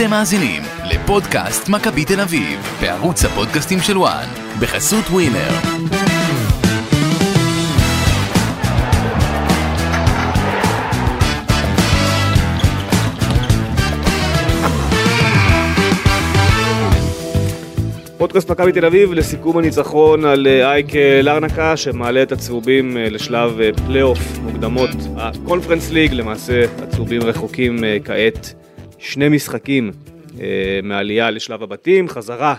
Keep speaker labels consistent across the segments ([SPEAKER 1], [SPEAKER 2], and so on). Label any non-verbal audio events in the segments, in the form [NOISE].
[SPEAKER 1] אתם מאזינים לפודקאסט מכבי תל אביב, בערוץ הפודקאסטים של וואן, בחסות ווינר.
[SPEAKER 2] פודקאסט מכבי תל אביב לסיכום הניצחון על אה, אייק אה, לרנקה שמעלה את הצהובים אה, לשלב פלייאוף מוקדמות הקונפרנס ליג למעשה הצהובים רחוקים כעת שני משחקים מעלייה לשלב הבתים חזרה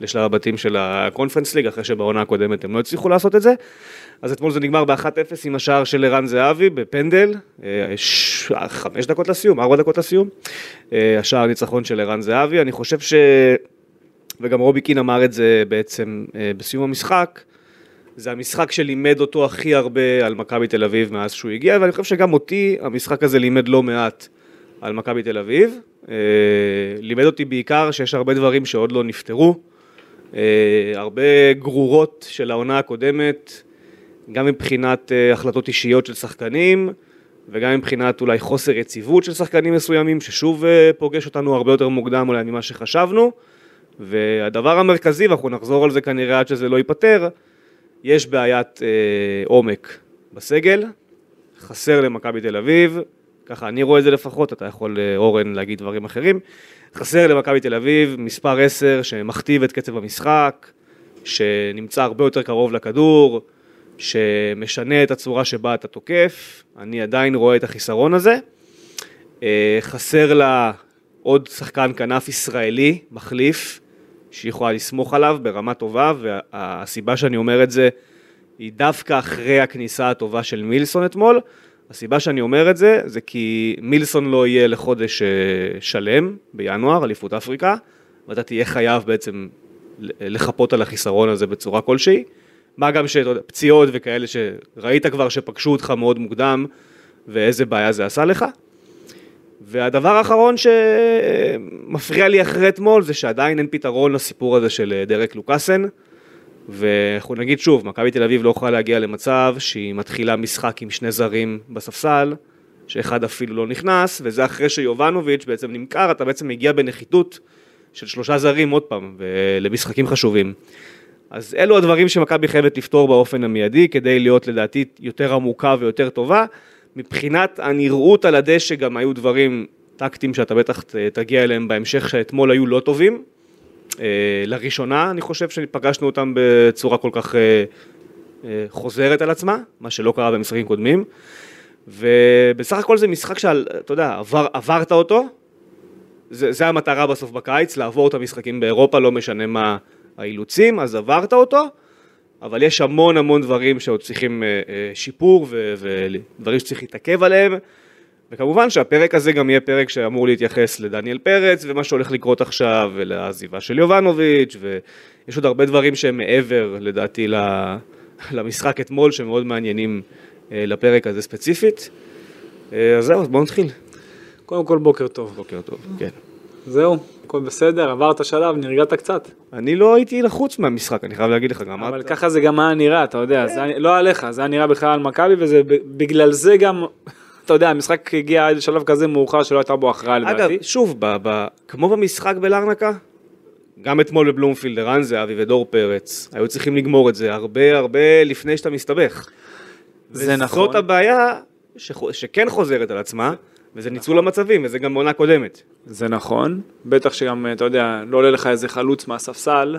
[SPEAKER 2] לשלב הבתים של הקונפרנס ליג אחרי שבעונה הקודמת הם לא הצליחו לעשות את זה. אז אתמול זה נגמר ב-1-0 עם השער של ערן זהבי בפנדל, ש... חמש דקות לסיום, ארבע דקות לסיום, השער הניצחון של ערן זהבי, אני חושב ש... וגם רובי קין אמר את זה בעצם אה, בסיום המשחק, זה המשחק שלימד אותו הכי הרבה על מכבי תל אביב מאז שהוא הגיע, ואני חושב שגם אותי המשחק הזה לימד לא מעט על מכבי תל אביב. אה, לימד אותי בעיקר שיש הרבה דברים שעוד לא נפתרו, אה, הרבה גרורות של העונה הקודמת, גם מבחינת החלטות אישיות של שחקנים, וגם מבחינת אולי חוסר יציבות של שחקנים מסוימים, ששוב פוגש אותנו הרבה יותר מוקדם אולי ממה שחשבנו. והדבר המרכזי, ואנחנו נחזור על זה כנראה עד שזה לא ייפתר, יש בעיית אה, עומק בסגל, חסר למכבי תל אביב, ככה אני רואה את זה לפחות, אתה יכול אה, אורן להגיד דברים אחרים, חסר למכבי תל אביב מספר 10 שמכתיב את קצב המשחק, שנמצא הרבה יותר קרוב לכדור, שמשנה את הצורה שבה אתה תוקף, אני עדיין רואה את החיסרון הזה. אה, חסר לה עוד שחקן כנף ישראלי, מחליף, שהיא יכולה לסמוך עליו ברמה טובה, והסיבה שאני אומר את זה היא דווקא אחרי הכניסה הטובה של מילסון אתמול. הסיבה שאני אומר את זה, זה כי מילסון לא יהיה לחודש אה, שלם בינואר, אליפות אפריקה, ואתה תהיה חייב בעצם לחפות על החיסרון הזה בצורה כלשהי. מה גם שפציעות וכאלה שראית כבר שפגשו אותך מאוד מוקדם, ואיזה בעיה זה עשה לך. והדבר האחרון שמפריע לי אחרי אתמול זה שעדיין אין פתרון לסיפור הזה של אה, דרק לוקאסן ואנחנו נגיד שוב, מכבי תל אביב לא יכולה להגיע למצב שהיא מתחילה משחק עם שני זרים בספסל שאחד אפילו לא נכנס וזה אחרי שיובנוביץ' בעצם נמכר, אתה בעצם מגיע בנחיתות של שלושה זרים עוד פעם למשחקים חשובים. אז אלו הדברים שמכבי חייבת לפתור באופן המיידי כדי להיות לדעתי יותר עמוקה ויותר טובה. מבחינת הנראות על הדשא גם היו דברים טקטיים שאתה בטח תגיע אליהם בהמשך שאתמול היו לא טובים. אה, לראשונה אני חושב שפגשנו אותם בצורה כל כך אה, אה, חוזרת על עצמה, מה שלא קרה במשחקים קודמים. ובסך הכל זה משחק שאתה יודע, עבר, עברת אותו, זה, זה המטרה בסוף בקיץ, לעבור את המשחקים באירופה, לא משנה מה האילוצים, אז עברת אותו. אבל יש המון המון דברים שעוד צריכים אה, אה, שיפור ודברים שצריך להתעכב עליהם. וכמובן שהפרק הזה גם יהיה פרק שאמור להתייחס לדניאל פרץ ומה שהולך לקרות עכשיו ולעזיבה של יובנוביץ' ויש עוד הרבה דברים שהם מעבר לדעתי למשחק אתמול שמאוד מעניינים אה, לפרק הזה ספציפית. אז זהו, בואו נתחיל.
[SPEAKER 3] קודם כל בוקר טוב.
[SPEAKER 2] בוקר טוב, כן.
[SPEAKER 3] זהו, הכל בסדר, עברת שלב, נרגעת קצת.
[SPEAKER 2] אני לא הייתי לחוץ מהמשחק, אני חייב להגיד לך גם.
[SPEAKER 3] אבל ככה זה גם היה נראה, אתה יודע, זה לא עליך, זה היה נראה בכלל על מכבי, ובגלל זה גם, אתה יודע, המשחק הגיע עד שלב כזה מאוחר שלא הייתה בו הכרעה לדעתי.
[SPEAKER 2] אגב, שוב, כמו במשחק בלרנקה, גם אתמול בבלומפילד, ערן זהבי ודור פרץ, היו צריכים לגמור את זה הרבה הרבה לפני שאתה מסתבך.
[SPEAKER 3] זה נכון.
[SPEAKER 2] וזאת הבעיה שכן חוזרת על עצמה. וזה ניצול נכון. המצבים, וזה גם בעונה קודמת.
[SPEAKER 3] זה נכון, בטח שגם, אתה יודע, לא עולה לך איזה חלוץ מהספסל,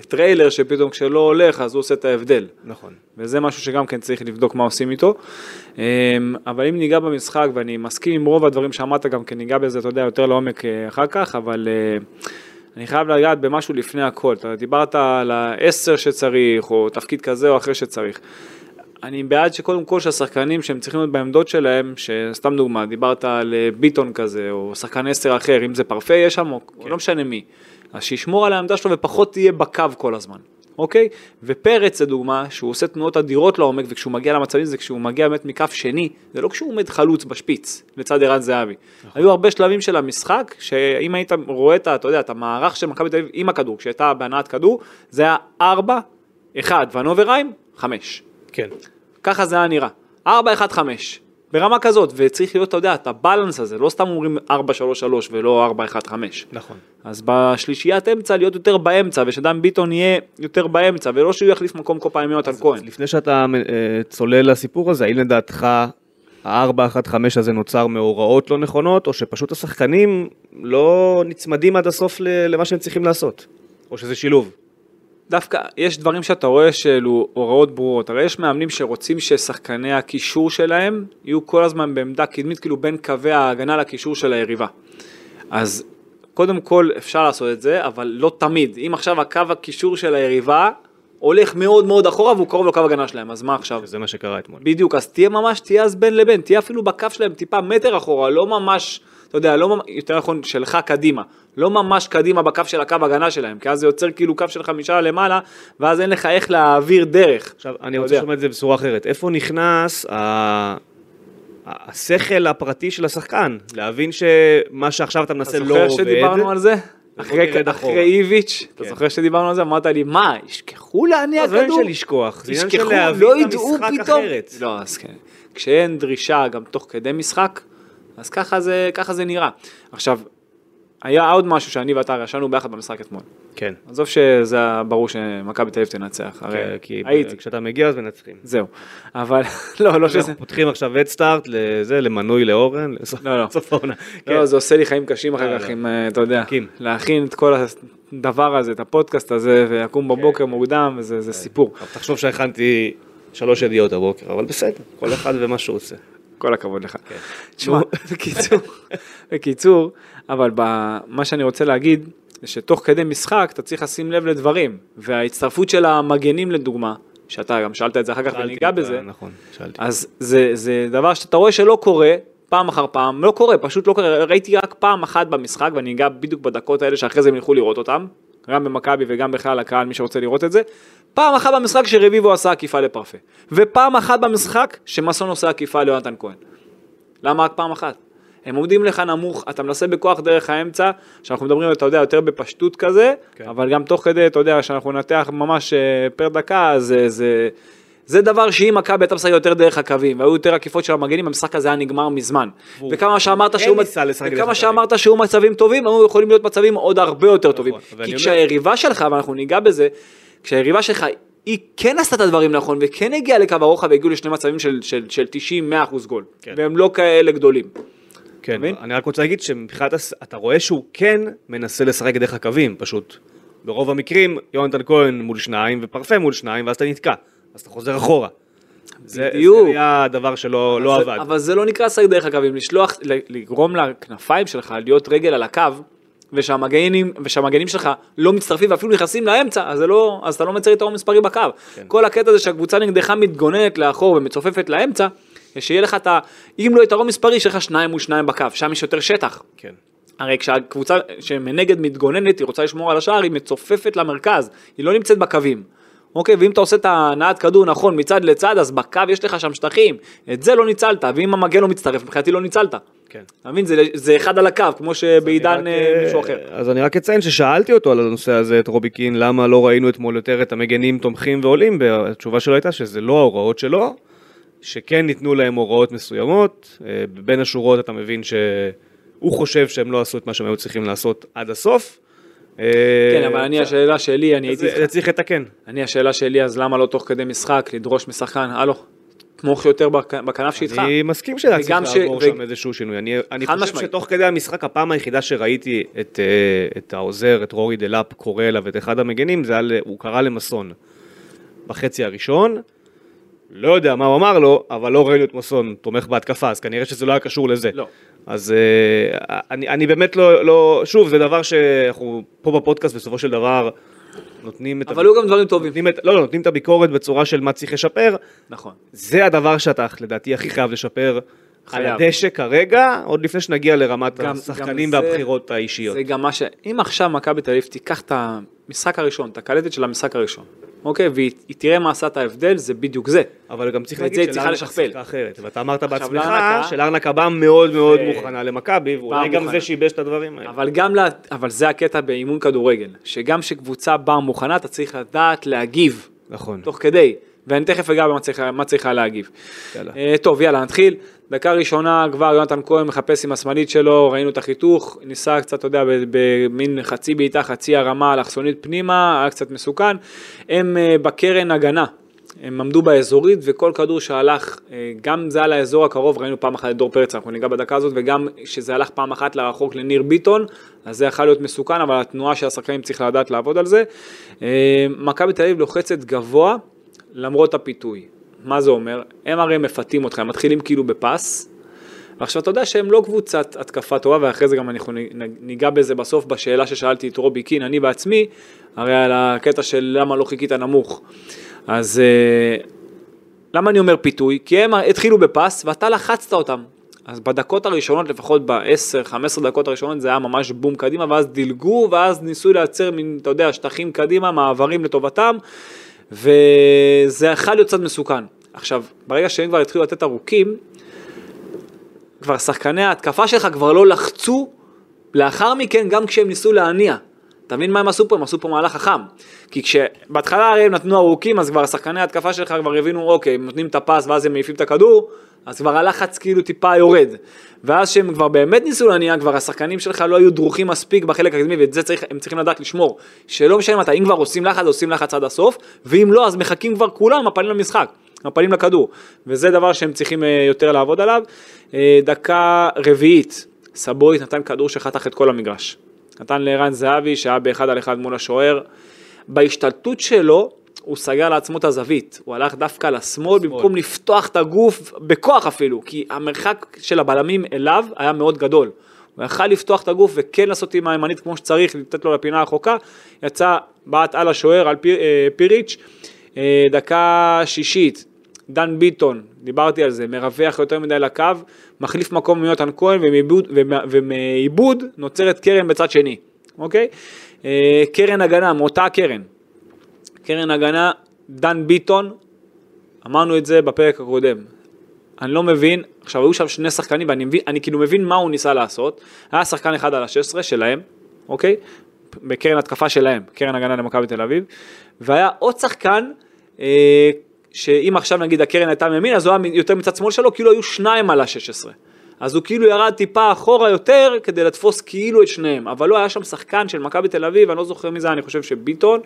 [SPEAKER 3] כטריילר שפתאום כשלא הולך אז הוא עושה את ההבדל.
[SPEAKER 2] נכון.
[SPEAKER 3] וזה משהו שגם כן צריך לבדוק מה עושים איתו. אמ, אבל אם ניגע במשחק, ואני מסכים עם רוב הדברים שאמרת, גם כן ניגע בזה, אתה יודע, יותר לעומק אה, אחר כך, אבל אה, אני חייב לגעת במשהו לפני הכל. אתה דיברת על העשר שצריך, או תפקיד כזה או אחר שצריך. אני בעד שקודם כל שהשחקנים שהם צריכים להיות בעמדות שלהם, שסתם דוגמה, דיברת על אה, ביטון כזה, או שחקן עשר אחר, אם זה פרפה יש שם, או כן. לא משנה מי, אז שישמור על העמדה שלו ופחות תהיה בקו כל הזמן, אוקיי? ופרץ לדוגמה, שהוא עושה תנועות אדירות לעומק, וכשהוא מגיע למצבים זה כשהוא מגיע באמת מכף שני, זה לא כשהוא עומד חלוץ בשפיץ, לצד ערן זהבי. נכון. היו הרבה שלבים של המשחק, שאם היית רואה את, אתה יודע, את המערך של מכבי תל אביב עם הכדור, כשהייתה בהנעת כדור, זה היה ארבע, אחד, ונוברהיים, חמש.
[SPEAKER 2] כן.
[SPEAKER 3] ככה זה היה נראה. 4-1-5. ברמה כזאת, וצריך להיות, אתה יודע, את הבלנס הזה, לא סתם אומרים 4-3-3 ולא 4-1-5.
[SPEAKER 2] נכון.
[SPEAKER 3] אז בשלישיית אמצע להיות יותר באמצע, ושדן ביטון יהיה יותר באמצע, ולא שהוא יחליף מקום כל פעם עם יונתן כהן.
[SPEAKER 2] לפני שאתה אה, צולל לסיפור הזה, האם לדעתך ה-4-1-5 הזה נוצר מהוראות לא נכונות, או שפשוט השחקנים לא נצמדים עד הסוף למה שהם צריכים לעשות? או שזה שילוב?
[SPEAKER 3] דווקא יש דברים שאתה רואה שאלו הוראות ברורות, הרי יש מאמנים שרוצים ששחקני הקישור שלהם יהיו כל הזמן בעמדה קדמית, כאילו בין קווי ההגנה לקישור של היריבה. אז קודם כל אפשר לעשות את זה, אבל לא תמיד. אם עכשיו הקו הקישור של היריבה הולך מאוד מאוד אחורה והוא קרוב לקו הגנה שלהם, אז מה עכשיו?
[SPEAKER 2] זה מה שקרה אתמול.
[SPEAKER 3] בדיוק, אז תהיה ממש, תהיה אז בין לבין, תהיה אפילו בקו שלהם טיפה מטר אחורה, לא ממש, אתה יודע, לא יותר נכון, שלך קדימה, לא ממש קדימה בקו של הקו הגנה שלהם, כי אז זה יוצר כאילו קו של חמישה למעלה, ואז אין לך איך להעביר דרך.
[SPEAKER 2] עכשיו, אני
[SPEAKER 3] אתה
[SPEAKER 2] רוצה. לשמוע את זה בצורה אחרת. איפה נכנס ה... השכל הפרטי של השחקן? להבין שמה שעכשיו אתה
[SPEAKER 3] אתה
[SPEAKER 2] מנסה לא
[SPEAKER 3] זוכר
[SPEAKER 2] עובד.
[SPEAKER 3] שדיברנו על זה? אחרי. אחרי איביץ', אתה
[SPEAKER 2] כן.
[SPEAKER 3] זוכר שדיברנו על זה? אמרת לי, מה, ישכחו להניע
[SPEAKER 2] לא, זה לא עניין
[SPEAKER 3] כדור?
[SPEAKER 2] של לשכוח, זה עניין של להבין
[SPEAKER 3] לא
[SPEAKER 2] את המשחק. אחרת.
[SPEAKER 3] לא, אז כן. כשאין דרישה גם תוך כדי משחק, אז ככה זה, ככה זה נראה. עכשיו, היה עוד משהו שאני ואתה ישנו ביחד במשחק אתמול.
[SPEAKER 2] כן.
[SPEAKER 3] עזוב שזה ברור שמכבי תל אביב תנצח, הרי
[SPEAKER 2] כן, כי
[SPEAKER 3] הייתי,
[SPEAKER 2] כשאתה מגיע אז מנצחים.
[SPEAKER 3] זהו. אבל, [LAUGHS] לא, לא שזה,
[SPEAKER 2] אנחנו פותחים עכשיו את סטארט לזה, למנוי לאורן, לסוף
[SPEAKER 3] לא, לא.
[SPEAKER 2] העונה.
[SPEAKER 3] לא,
[SPEAKER 2] כן.
[SPEAKER 3] זה עושה לי חיים קשים
[SPEAKER 2] לא,
[SPEAKER 3] אחר כך,
[SPEAKER 2] לא.
[SPEAKER 3] אם, אה, אתה יודע. להכין את כל הדבר הזה, את הפודקאסט הזה, ויקום בבוקר
[SPEAKER 2] כן.
[SPEAKER 3] מוקדם, וזה זה סיפור.
[SPEAKER 2] אבל תחשוב שהכנתי שלוש ידיעות הבוקר, אבל בסדר, כל אחד ומה שהוא עושה.
[SPEAKER 3] כל הכבוד לך.
[SPEAKER 2] כן.
[SPEAKER 3] תשמע, [LAUGHS] בקיצור, בקיצור, אבל מה שאני רוצה להגיד, זה שתוך כדי משחק אתה צריך לשים לב לדברים, וההצטרפות של המגנים לדוגמה, שאתה גם שאלת את זה אחר כך וניגע בזה,
[SPEAKER 2] נכון, שאלתי.
[SPEAKER 3] אז זה, זה דבר שאתה רואה שלא קורה, פעם אחר פעם, לא קורה, פשוט לא קורה, ראיתי רק פעם אחת במשחק, ואני אגע בדיוק בדקות האלה שאחרי זה הם ילכו לראות אותם, גם במכבי וגם בכלל הקהל, מי שרוצה לראות את זה, פעם אחת במשחק שרביבו עשה עקיפה לפרפה, ופעם אחת במשחק שמסון עושה עקיפה ליונתן כהן. למה רק פעם אחת? הם עומדים לך נמוך, אתה מנסה בכוח דרך האמצע, שאנחנו מדברים, אתה יודע, יותר בפשטות כזה,
[SPEAKER 2] כן.
[SPEAKER 3] אבל גם תוך כדי, אתה יודע, שאנחנו ננתח ממש אה, פר דקה, זה, זה, זה דבר שאם מכבי הייתה משחקת יותר דרך הקווים, והיו יותר עקיפות של המגנים, המשחק הזה היה נגמר מזמן.
[SPEAKER 2] והוא
[SPEAKER 3] וכמה שאמרת שהוא,
[SPEAKER 2] דרך
[SPEAKER 3] וכמה. שאמרת שהוא מצבים טובים, היו יכולים להיות מצבים עוד הרבה יותר טובים.
[SPEAKER 2] ואני
[SPEAKER 3] כי כשהיריבה שלך, ואנחנו ניגע בזה, כשהיריבה שלך היא כן עשתה את הדברים נכון, וכן הגיעה לקו הרוחב והגיעו לשני מצבים של, של, של 90-100% גול.
[SPEAKER 2] כן.
[SPEAKER 3] והם לא כאלה גדולים.
[SPEAKER 2] כן,
[SPEAKER 3] מבין?
[SPEAKER 2] אני רק רוצה להגיד שמבחינת, אתה רואה שהוא כן מנסה לשחק דרך הקווים, פשוט. ברוב המקרים, יונתן כהן מול שניים ופרפה מול שניים, ואז אתה נתקע. אז אתה חוזר אחורה. זה,
[SPEAKER 3] בדיוק.
[SPEAKER 2] זה היה הדבר שלא לא
[SPEAKER 3] זה-
[SPEAKER 2] עבד.
[SPEAKER 3] אבל זה לא נקרא לשחק דרך הקווים, לשלוח, לגרום לכנפיים שלך להיות רגל על הקו, ושהמגנים, ושהמגנים שלך לא מצטרפים ואפילו נכנסים לאמצע, אז, לא, אז אתה לא מצר יתרון מספרי בקו.
[SPEAKER 2] כן.
[SPEAKER 3] כל הקטע הזה שהקבוצה נגדך מתגוננת לאחור ומצופפת לאמצע, שיהיה לך את ה... אם לא יתרון מספרי, יש לך שניים מול שניים בקו, שם יש יותר שטח.
[SPEAKER 2] כן.
[SPEAKER 3] הרי כשהקבוצה שמנגד מתגוננת, היא רוצה לשמור על השער, היא מצופפת למרכז, היא לא נמצאת בקווים. אוקיי, ואם אתה עושה את הנעת כדור נכון מצד לצד, אז בקו יש לך שם שטחים. את זה לא ניצלת, ואם המגן לא מצטרף, מבחינתי לא ניצלת.
[SPEAKER 2] כן.
[SPEAKER 3] אתה מבין? זה, זה אחד על הקו, כמו שבעידן
[SPEAKER 2] רק,
[SPEAKER 3] אה,
[SPEAKER 2] אה,
[SPEAKER 3] מישהו אחר.
[SPEAKER 2] אז אני רק אציין ששאלתי אותו על הנושא הזה, את רובי קין, למה לא ראינו אתמול יותר את המגנים תומכים ועולים, והתשובה שלו הייתה שזה לא ההוראות שלו, שכן ניתנו להם הוראות מסוימות, אה, בין השורות אתה מבין שהוא חושב שהם לא עשו את מה שהם היו צריכים לעשות עד הסוף. אה,
[SPEAKER 3] כן, אבל אני, השאלה שלי, אני הייתי...
[SPEAKER 2] זה צריך לתקן. אני
[SPEAKER 3] השאלה שלי, אז למה לא תוך כדי משחק לדרוש משחקן, הלו, תמוך יותר בכ- בכנף שאיתך.
[SPEAKER 2] אני מסכים שהיה צריך לעבור שם איזשהו שינוי. אני, חושב. שתוך כדי המשחק, הפעם היחידה שראיתי את, אה, את העוזר, את רורי דלאפ, קורא אליו את אחד המגנים, זה היה, הוא קרא למסון בחצי הראשון. לא יודע מה הוא אמר לו, אבל לא ראינו את מסון תומך בהתקפה, אז כנראה שזה לא היה קשור לזה.
[SPEAKER 3] לא.
[SPEAKER 2] אז אה, אני, אני באמת לא, לא, שוב, זה דבר שאנחנו פה בפודקאסט בסופו של דבר נותנים את,
[SPEAKER 3] אבל היו גם דברים טובים.
[SPEAKER 2] נותנים את, לא, לא, נותנים את הביקורת בצורה של מה צריך לשפר,
[SPEAKER 3] נכון.
[SPEAKER 2] זה הדבר שאתה לדעתי הכי חייב לשפר
[SPEAKER 3] חייב.
[SPEAKER 2] על הדשא כרגע, עוד לפני שנגיע לרמת
[SPEAKER 3] גם-
[SPEAKER 2] השחקנים
[SPEAKER 3] גם זה-
[SPEAKER 2] והבחירות האישיות.
[SPEAKER 3] זה גם מה ש... אם עכשיו מכבי תל אביב תיקח את המשחק הראשון, את הקלטת של המשחק הראשון, אוקיי? והיא היא תראה מה עשה את ההבדל, זה בדיוק זה.
[SPEAKER 2] אבל גם צריך להגיד שלארנקה. שיחקה אחרת, ואתה אמרת בעצמך
[SPEAKER 3] לארנקה-
[SPEAKER 2] שלארנקה באה מאוד מאוד מוכנה למכבי, ואולי גם. זה שיבש את הדברים האלה.
[SPEAKER 3] אבל גם. אבל זה הקטע באימון כדורגל, שגם כשקבוצה באה מוכנה, אתה צריך לדעת להגיב
[SPEAKER 2] נכון.
[SPEAKER 3] תוך כדי. ואני תכף אגע במה היה להגיב.
[SPEAKER 2] יאללה.
[SPEAKER 3] אה, טוב, יאללה, נתחיל. דקה ראשונה כבר יונתן כהן מחפש עם השמאלית שלו, ראינו את החיתוך, ניסה קצת, אתה יודע, במין חצי בעיטה, חצי הרמה, אלכסונית פנימה, היה קצת מסוכן. הם אה, בקרן הגנה, הם עמדו באזורית וכל כדור שהלך, אה, גם זה על האזור הקרוב, ראינו פעם אחת את דור פרץ, אנחנו ניגע בדקה הזאת, וגם שזה הלך פעם אחת לרחוק לניר ביטון, אז זה יכול להיות מסוכן, אבל התנועה של השחקנים צריך לדעת לעבוד על זה. מכבי תל אביב לוחצת גבוה למרות הפיתוי. מה זה אומר? הם הרי מפתים אותך, הם מתחילים כאילו בפס, ועכשיו אתה יודע שהם לא קבוצת התקפה טובה, ואחרי זה גם אנחנו ניגע בזה בסוף בשאלה ששאלתי את רובי קין, אני בעצמי, הרי על הקטע של למה לא חיכית נמוך. אז אה, למה אני אומר פיתוי? כי הם התחילו בפס ואתה לחצת אותם. אז בדקות הראשונות, לפחות ב-10-15 דקות הראשונות, זה היה ממש בום קדימה, ואז דילגו, ואז ניסו לייצר מין, אתה יודע, שטחים קדימה, מעברים לטובתם, וזה יכול להיות קצת מסוכן. עכשיו, ברגע שהם כבר התחילו לתת ארוכים, כבר שחקני ההתקפה שלך כבר לא לחצו לאחר מכן גם כשהם ניסו להניע. אתה מבין מה הם עשו פה? הם עשו פה מהלך חכם. כי כשבהתחלה הרי הם נתנו ארוכים, אז כבר שחקני ההתקפה שלך כבר הבינו, אוקיי, הם נותנים את הפס ואז הם מעיפים את הכדור, אז כבר הלחץ כאילו טיפה יורד. ואז שהם כבר באמת ניסו להניע, כבר השחקנים שלך לא היו דרוכים מספיק בחלק הקדמי, ואת זה צריך, הם צריכים לדעת לשמור. שלא משנה מתי, אם כבר עושים לחץ, עושים לחץ עד הסוף, ואם לא, אז מחכים כבר כולם הפנים למשחק. הפנים לכדור, וזה דבר שהם צריכים אה, יותר לעבוד עליו. אה, דקה רביעית, סבורית נתן כדור שחתך את כל המגרש. נתן לערן זהבי שהיה באחד על אחד מול השוער. בהשתלטות שלו הוא סגר לעצמו את הזווית, הוא הלך דווקא לשמאל במקום לפתוח את הגוף בכוח אפילו, כי המרחק של הבלמים אליו היה מאוד גדול. הוא יכל לפתוח את הגוף וכן לעשות עם הימנית כמו שצריך, לתת לו לפינה הרחוקה, יצא, בעט על השוער, על פיר, אה, פיריץ', אה, דקה שישית, דן ביטון, דיברתי על זה, מרווח יותר מדי לקו, מחליף מקום מיונתן כהן ומעיבוד, נוצרת קרן בצד שני, אוקיי? אה, קרן הגנה, מאותה קרן. קרן הגנה, דן ביטון, אמרנו את זה בפרק הקודם. אני לא מבין, עכשיו היו שם שני שחקנים ואני מבין, אני כאילו מבין מה הוא ניסה לעשות. היה שחקן אחד על ה-16 שלהם, אוקיי? בקרן התקפה שלהם, קרן הגנה למכבי תל אביב, והיה עוד שחקן, אה, שאם עכשיו נגיד הקרן הייתה מימין, אז הוא היה יותר מצד שמאל שלו, כאילו היו שניים על ה-16. אז הוא כאילו ירד טיפה אחורה יותר כדי לתפוס כאילו את שניהם, אבל לא היה שם שחקן של מכבי תל אביב, אני לא זוכר מי זה, אני חושב שביטון,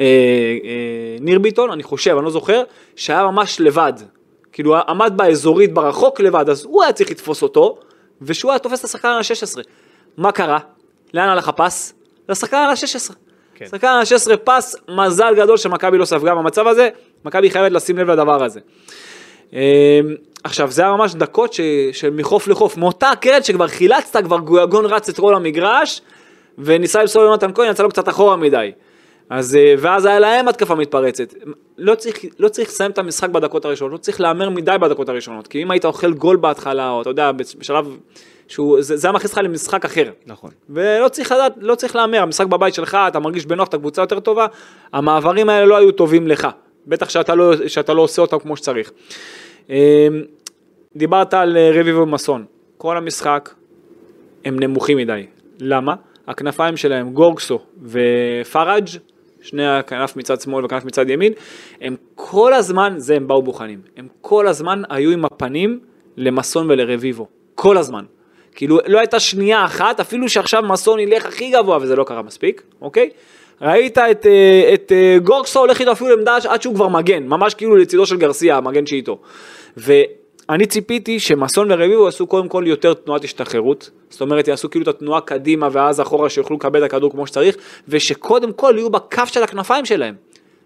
[SPEAKER 3] אה, אה, ניר ביטון, אני חושב, אני לא זוכר, שהיה ממש לבד. כאילו עמד באזורית ברחוק לבד, אז הוא היה צריך לתפוס אותו, ושהוא היה תופס את השחקן על ה-16. מה קרה? לאן הלך הפס? לשחקן על ה-16. כן. שחקן על ה-16 פס, מזל גדול שמכבי לא ספגה במצב הזה, מכבי חייבת לשים לב לדבר הזה. עכשיו זה היה ממש דקות ש, של מחוף לחוף, מאותה קרן שכבר חילצת, כבר גויגון רץ את כל המגרש, וניסה למסור יונתן כהן, יצא לו קצת אחורה מדי. אז, ואז היה להם התקפה מתפרצת. לא צריך, לא צריך לסיים את המשחק בדקות הראשונות, לא צריך להמר מדי בדקות הראשונות, כי אם היית אוכל גול בהתחלה, או אתה יודע, בשלב שהוא, זה, זה היה מכניס אותך למשחק אחר.
[SPEAKER 2] נכון.
[SPEAKER 3] ולא צריך לדעת, לא צריך להמר, המשחק בבית שלך, אתה מרגיש בנוח, אתה קבוצה יותר טובה, המעברים האלה לא היו טובים לך. בטח שאתה לא, שאתה לא עושה אותם כמו שצריך. אמ, דיברת על אה, רביבו ומסון, כל המשחק הם נמוכים מדי. למה? הכנפיים שלהם, גורגסו ופראג', שני הכנף מצד שמאל וכנף מצד ימין, הם כל הזמן, זה הם באו בוחנים, הם כל הזמן היו עם הפנים למסון ולרביבו, כל הזמן. כאילו לא הייתה שנייה אחת, אפילו שעכשיו מסון ילך הכי גבוה וזה לא קרה מספיק, אוקיי? ראית את, אה, את אה, גורקסו הולך איתו אפילו לעמדה עד שהוא כבר מגן, ממש כאילו לצידו של גרסיה, המגן שאיתו. ואני ציפיתי שמסון ורביבו יעשו קודם כל יותר תנועת השתחררות, זאת אומרת יעשו כאילו את התנועה קדימה ואז אחורה שיוכלו לקבל את הכדור כמו שצריך, ושקודם כל יהיו בקו של הכנפיים שלהם.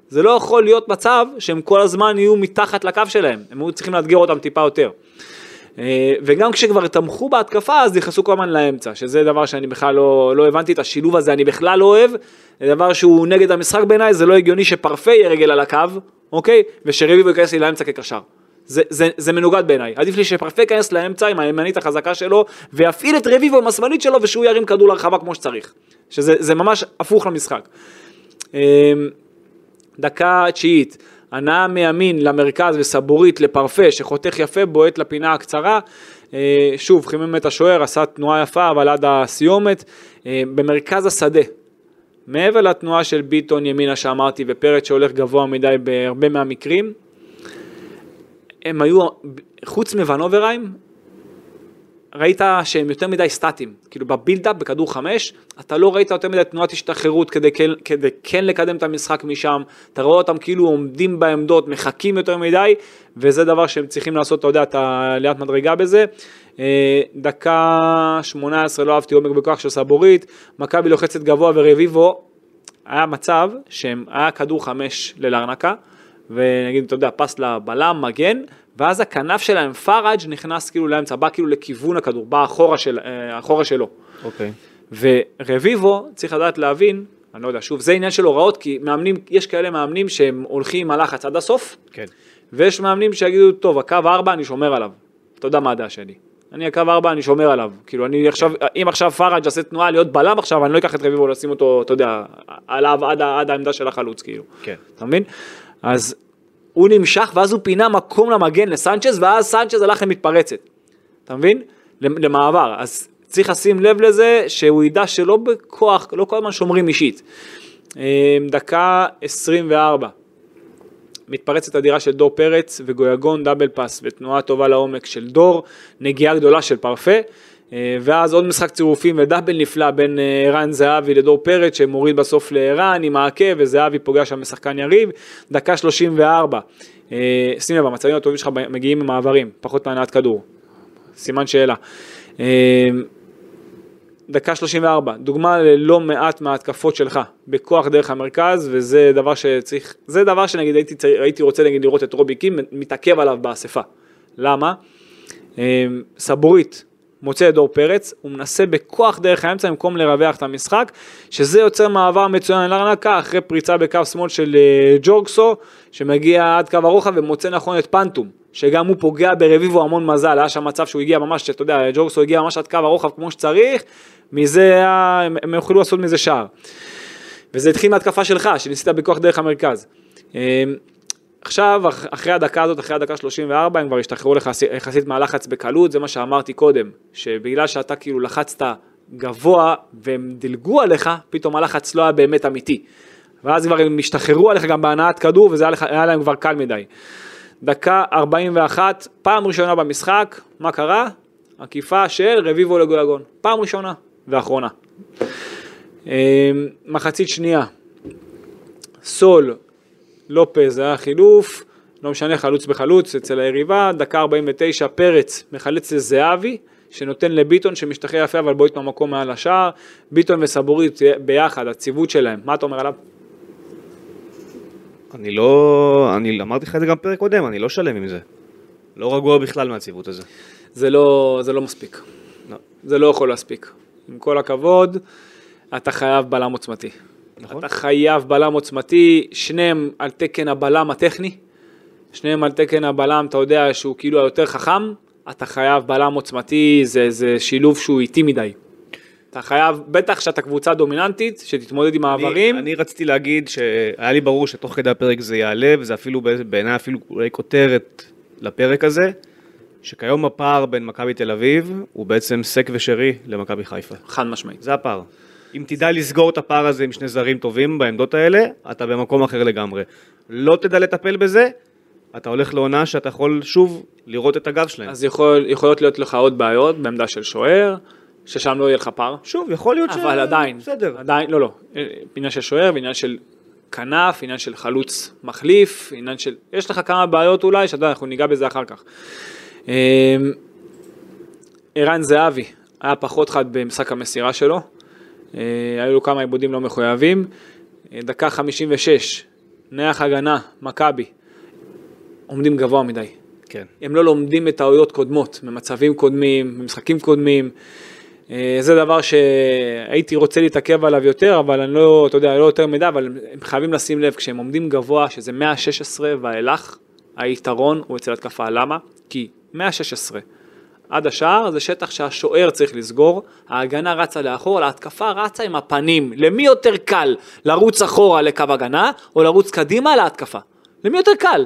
[SPEAKER 3] זה לא יכול להיות מצב שהם כל הזמן יהיו מתחת לקו שלהם, הם היו צריכים לאתגר אותם טיפה יותר. אה, וגם כשכבר תמכו בהתקפה אז נכנסו כל הזמן לאמצע, שזה דבר שאני בכלל לא, לא הבנתי את השילוב הזה, אני בכלל לא אוהב, זה דבר שהוא נגד המשחק בעיניי, זה לא הגיוני שפרפה יהיה רגל על הקו, אוקיי? ושרביבו ייכנס לי לאמצע כקשר. זה, זה, זה מנוגד בעיניי, עדיף לי שפרפה ייכנס לאמצע עם הימנית החזקה שלו ויפעיל את רביבו עם השמאלית שלו ושהוא ירים כדור לרחבה כמו שצריך, שזה ממש הפוך למשחק. אה, דקה תשיעית, הנאה מימין למרכז וסבורית לפרפה שחותך יפה בועט לפינה הקצרה. אה, שוב, חימם את השוער, עשה תנועה יפה אבל עד הסיומת. אה, במרכז השדה, מעבר לתנועה של ביטון ימינה שאמרתי ופרץ שהולך גבוה מדי בהרבה מהמקרים, הם היו, חוץ מוונוברהיים, ראית שהם יותר מדי סטטיים, כאילו בבילדאפ בכדור חמש, אתה לא ראית יותר מדי תנועת השתחררות כדי, כן- כדי כן לקדם את המשחק משם, אתה רואה אותם כאילו עומדים בעמדות, מחכים יותר מדי, וזה דבר שהם צריכים לעשות, אתה יודע, את העליית מדרגה בזה. אה, דקה 18 לא אהבתי עומק בכוח של סבורית, מכבי לוחצת גבוה ורביבו, היה מצב שהיה כדור חמש ללרנקה, ונגיד, אתה יודע, פס לבלם, מגן, ואז הכנף שלהם, פראג' נכנס כאילו לאמצע, בא כאילו לכיוון הכדור, בא אחורה, של, אה, אחורה שלו.
[SPEAKER 2] אוקיי.
[SPEAKER 3] ורביבו, צריך לדעת להבין, אני לא יודע, שוב, זה עניין של הוראות, כי מאמנים, יש כאלה מאמנים שהם הולכים עם הלחץ עד הסוף,
[SPEAKER 2] כן.
[SPEAKER 3] ויש מאמנים שיגידו, טוב, הקו 4 אני שומר עליו. אתה יודע מה הדעה שלי. אני הקו 4 אני שומר עליו. כאילו אני עכשיו, אם עכשיו פראג' עושה תנועה להיות בלם עכשיו, אני לא אקח את רביבו לשים אותו, אתה יודע, עליו עד, עד העמדה של החלוץ, כאילו.
[SPEAKER 2] כן.
[SPEAKER 3] אתה מבין? אז הוא נמשך ואז הוא פינה מקום למגן לסנצ'ז ואז סנצ'ז הלך למתפרצת. אתה מבין? למ- למעבר. אז צריך לשים לב לזה שהוא ידע שלא בכוח, לא כל הזמן שומרים אישית. אה, דקה 24. מתפרצת אדירה של דור פרץ וגויגון דאבל פאס ותנועה טובה לעומק של דור, נגיעה גדולה של פרפה. אה, ואז עוד משחק צירופים ודאבל נפלא בין אה, ערן זהבי לדור פרץ שמוריד בסוף לערן עם העקב וזהבי פוגע שם בשחקן יריב, דקה 34, אה, שים לב המצבים הטובים שלך מגיעים ממעברים, פחות מהנעת כדור, סימן שאלה. דקה 34, דוגמה ללא מעט מההתקפות שלך, בכוח דרך המרכז, וזה דבר שצריך, זה דבר שנגיד הייתי, הייתי רוצה נגיד לראות את רובי קים מתעכב עליו באספה. למה? סבורית מוצא את דור פרץ, הוא מנסה בכוח דרך האמצע במקום לרווח את המשחק, שזה יוצר מעבר מצוין לארנקה אחרי פריצה בקו שמאל של אה, ג'ורגסו, שמגיע עד קו הרוחב ומוצא נכון את פנטום, שגם הוא פוגע ברביבו המון מזל, היה שם מצב שהוא הגיע ממש, אתה יודע, ג'ורגסו הגיע ממש עד קו הרוחב כמו שצריך, מזה הם, יכולו לעשות מזה שער. וזה התחיל מהתקפה שלך, שניסית בכוח דרך המרכז. עכשיו, אח- אחרי הדקה הזאת, אחרי הדקה 34, הם כבר השתחררו יחסית מהלחץ בקלות, זה מה שאמרתי קודם, שבגלל שאתה כאילו לחצת גבוה והם דילגו עליך, פתאום הלחץ לא היה באמת אמיתי. ואז כבר הם השתחררו עליך גם בהנעת כדור, וזה היה, לך, היה להם כבר קל מדי. דקה 41, פעם ראשונה במשחק, מה קרה? עקיפה של רביבו לגויגון. פעם ראשונה ואחרונה. אה, מחצית שנייה, סול, לופז היה חילוף, לא משנה, חלוץ בחלוץ אצל היריבה, דקה 49 פרץ מחלץ לזהבי, שנותן לביטון שמשתחרר יפה אבל בועט מהמקום מעל השער, ביטון וסבורית ביחד, הציוות שלהם, מה אתה אומר עליו?
[SPEAKER 2] אני לא... אני אמרתי לך את זה גם בפרק קודם, אני לא שלם עם זה. לא רגוע בכלל מהציוות הזה.
[SPEAKER 3] זה לא, זה לא מספיק,
[SPEAKER 2] לא.
[SPEAKER 3] זה לא יכול להספיק. עם כל הכבוד, אתה חייב בלם עוצמתי.
[SPEAKER 2] נכון.
[SPEAKER 3] אתה חייב בלם עוצמתי, שניהם על תקן הבלם הטכני, שניהם על תקן הבלם, אתה יודע, שהוא כאילו היותר חכם, אתה חייב בלם עוצמתי, זה, זה שילוב שהוא איטי מדי. אתה חייב, בטח שאתה קבוצה דומיננטית, שתתמודד עם העברים,
[SPEAKER 2] אני, אני רציתי להגיד שהיה לי ברור שתוך כדי הפרק זה יעלה, וזה אפילו בעיניי אפילו אולי כותרת לפרק הזה, שכיום הפער בין מכבי תל אביב הוא בעצם סק ושרי למכבי חיפה.
[SPEAKER 3] חד משמעית.
[SPEAKER 2] זה הפער. אם תדע לסגור את הפער הזה עם שני זרים טובים בעמדות האלה, אתה במקום אחר לגמרי. לא תדע לטפל בזה, אתה הולך לעונה שאתה יכול שוב לראות את הגב שלהם.
[SPEAKER 3] אז יכול, יכולות להיות לך עוד בעיות בעמדה של שוער, ששם לא יהיה לך פער,
[SPEAKER 2] שוב, יכול להיות ש...
[SPEAKER 3] אבל עדיין,
[SPEAKER 2] בסדר.
[SPEAKER 3] עדיין, לא, לא, עניין של שוער ועניין של כנף, עניין של חלוץ מחליף, עניין של, יש לך כמה בעיות אולי, שאתה יודע, אנחנו ניגע בזה אחר כך. אמ, ערן זהבי היה פחות חד במשחק המסירה שלו, היו לו כמה עיבודים לא מחויבים, אה, דקה 56, נייח הגנה, מכבי, עומדים גבוה מדי.
[SPEAKER 2] כן.
[SPEAKER 3] הם לא לומדים את טעויות קודמות, ממצבים קודמים, ממשחקים קודמים. אה, זה דבר שהייתי רוצה להתעכב עליו יותר, אבל אני לא, אתה יודע, לא יותר מדי, אבל הם חייבים לשים לב, כשהם עומדים גבוה, שזה 116 ואילך, היתרון הוא אצל התקפה. למה? כי 116 עד השער זה שטח שהשוער צריך לסגור, ההגנה רצה לאחור, ההתקפה רצה עם הפנים. למי יותר קל לרוץ אחורה לקו הגנה, או לרוץ קדימה להתקפה? למי יותר קל?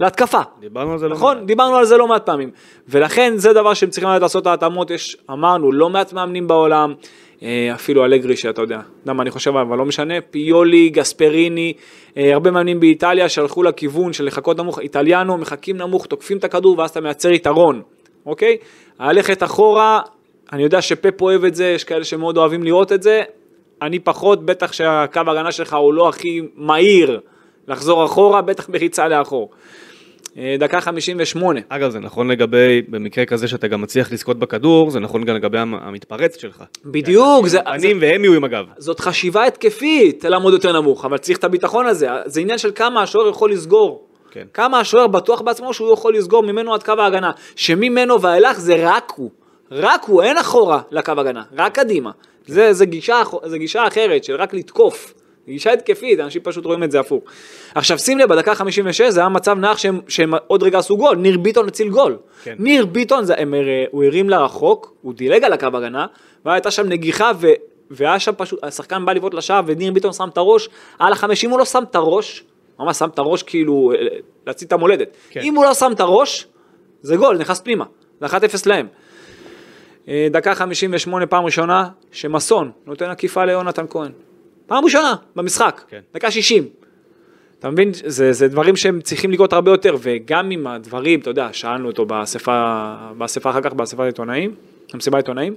[SPEAKER 3] להתקפה.
[SPEAKER 2] דיברנו על זה לא
[SPEAKER 3] נכון?
[SPEAKER 2] מעט.
[SPEAKER 3] דיברנו על זה לא מעט פעמים. ולכן זה דבר שהם צריכים לעשות את ההתאמות, יש, אמרנו, לא מעט מאמנים בעולם, אה, אפילו אלגרי שאתה יודע, יודע מה אני חושב, אבל לא משנה, פיולי, גספריני, אה, הרבה מאמנים באיטליה שהלכו לכיוון של לחכות נמוך, איטליאנו, מחכים נמוך, תוקפים את הכדור ואז אתה מייצר יתרון, אוקיי? ללכת אחורה, אני יודע שפפ אוהב את זה, יש כאלה שמאוד אוהבים לראות את זה, אני פחות, בטח שהקו ההגנה שלך הוא לא הכי מהיר לחזור אחורה, בטח בריצה לאחור. אה, דקה 58.
[SPEAKER 2] אגב, זה נכון לגבי, במקרה כזה שאתה גם מצליח לזכות בכדור, זה נכון גם לגבי המ- המתפרץ שלך.
[SPEAKER 3] בדיוק, זה, זה,
[SPEAKER 2] פנים והם יהיו עם הגב.
[SPEAKER 3] זאת חשיבה התקפית לעמוד יותר נמוך, אבל צריך את הביטחון הזה, זה עניין של כמה השוער יכול לסגור.
[SPEAKER 2] כן.
[SPEAKER 3] כמה השוער בטוח בעצמו שהוא יכול לסגור ממנו עד קו ההגנה, שממנו ואילך זה רק הוא, רק הוא, אין אחורה לקו הגנה, רק קדימה. זה, זה, גישה, זה גישה אחרת של רק לתקוף, גישה התקפית, אנשים פשוט רואים את זה הפוך. עכשיו שים לב, בדקה 56 זה היה מצב נח שהם, שהם עוד רגע עשו גול, ניר ביטון הציל גול.
[SPEAKER 2] כן.
[SPEAKER 3] ניר ביטון, זה, הם, אה, הוא הרים לרחוק, הוא דילג על הקו הגנה, והייתה שם נגיחה ו... והיה שם פשוט, השחקן בא לבעוט לשער וניר ביטון שם את הראש, על החמישים הוא לא שם את הראש, ממש שם את הראש כאילו להציל את המולדת.
[SPEAKER 2] כן.
[SPEAKER 3] אם הוא לא שם את הראש, זה גול, נכנס פנימה, זה 1-0 להם. אה, דקה 58 פעם ראשונה שמסון נותן עקיפה ליונתן כהן. פעם ראשונה במשחק,
[SPEAKER 2] כן.
[SPEAKER 3] דקה 60. אתה מבין? זה, זה דברים שהם צריכים לקרות הרבה יותר, וגם עם הדברים, אתה יודע, שאלנו אותו באספה, באספה אחר כך, באספת עיתונאים, במסיבת עיתונאים,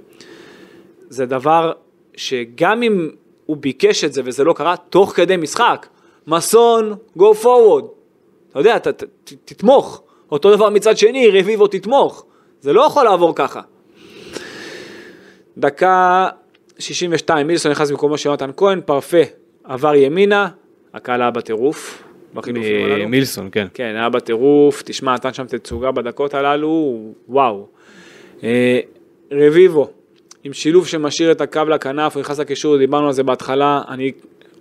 [SPEAKER 3] זה דבר שגם אם הוא ביקש את זה וזה לא קרה, תוך כדי משחק, מסון, go forward. אתה יודע, ת, ת, ת, תתמוך. אותו דבר מצד שני, רביבו תתמוך. זה לא יכול לעבור ככה. דקה 62, מילסון נכנס במקומו של יונתן כהן, פרפה עבר ימינה, הקהל היה בטירוף. בחילופים הללו.
[SPEAKER 2] מילסון, כן.
[SPEAKER 3] כן, היה בטירוף, תשמע, נתן שם תצוגה בדקות הללו, וואו. אה, רביבו, עם שילוב שמשאיר את הקו לכנף, הוא נכנס לקישור, דיברנו על זה בהתחלה, אני,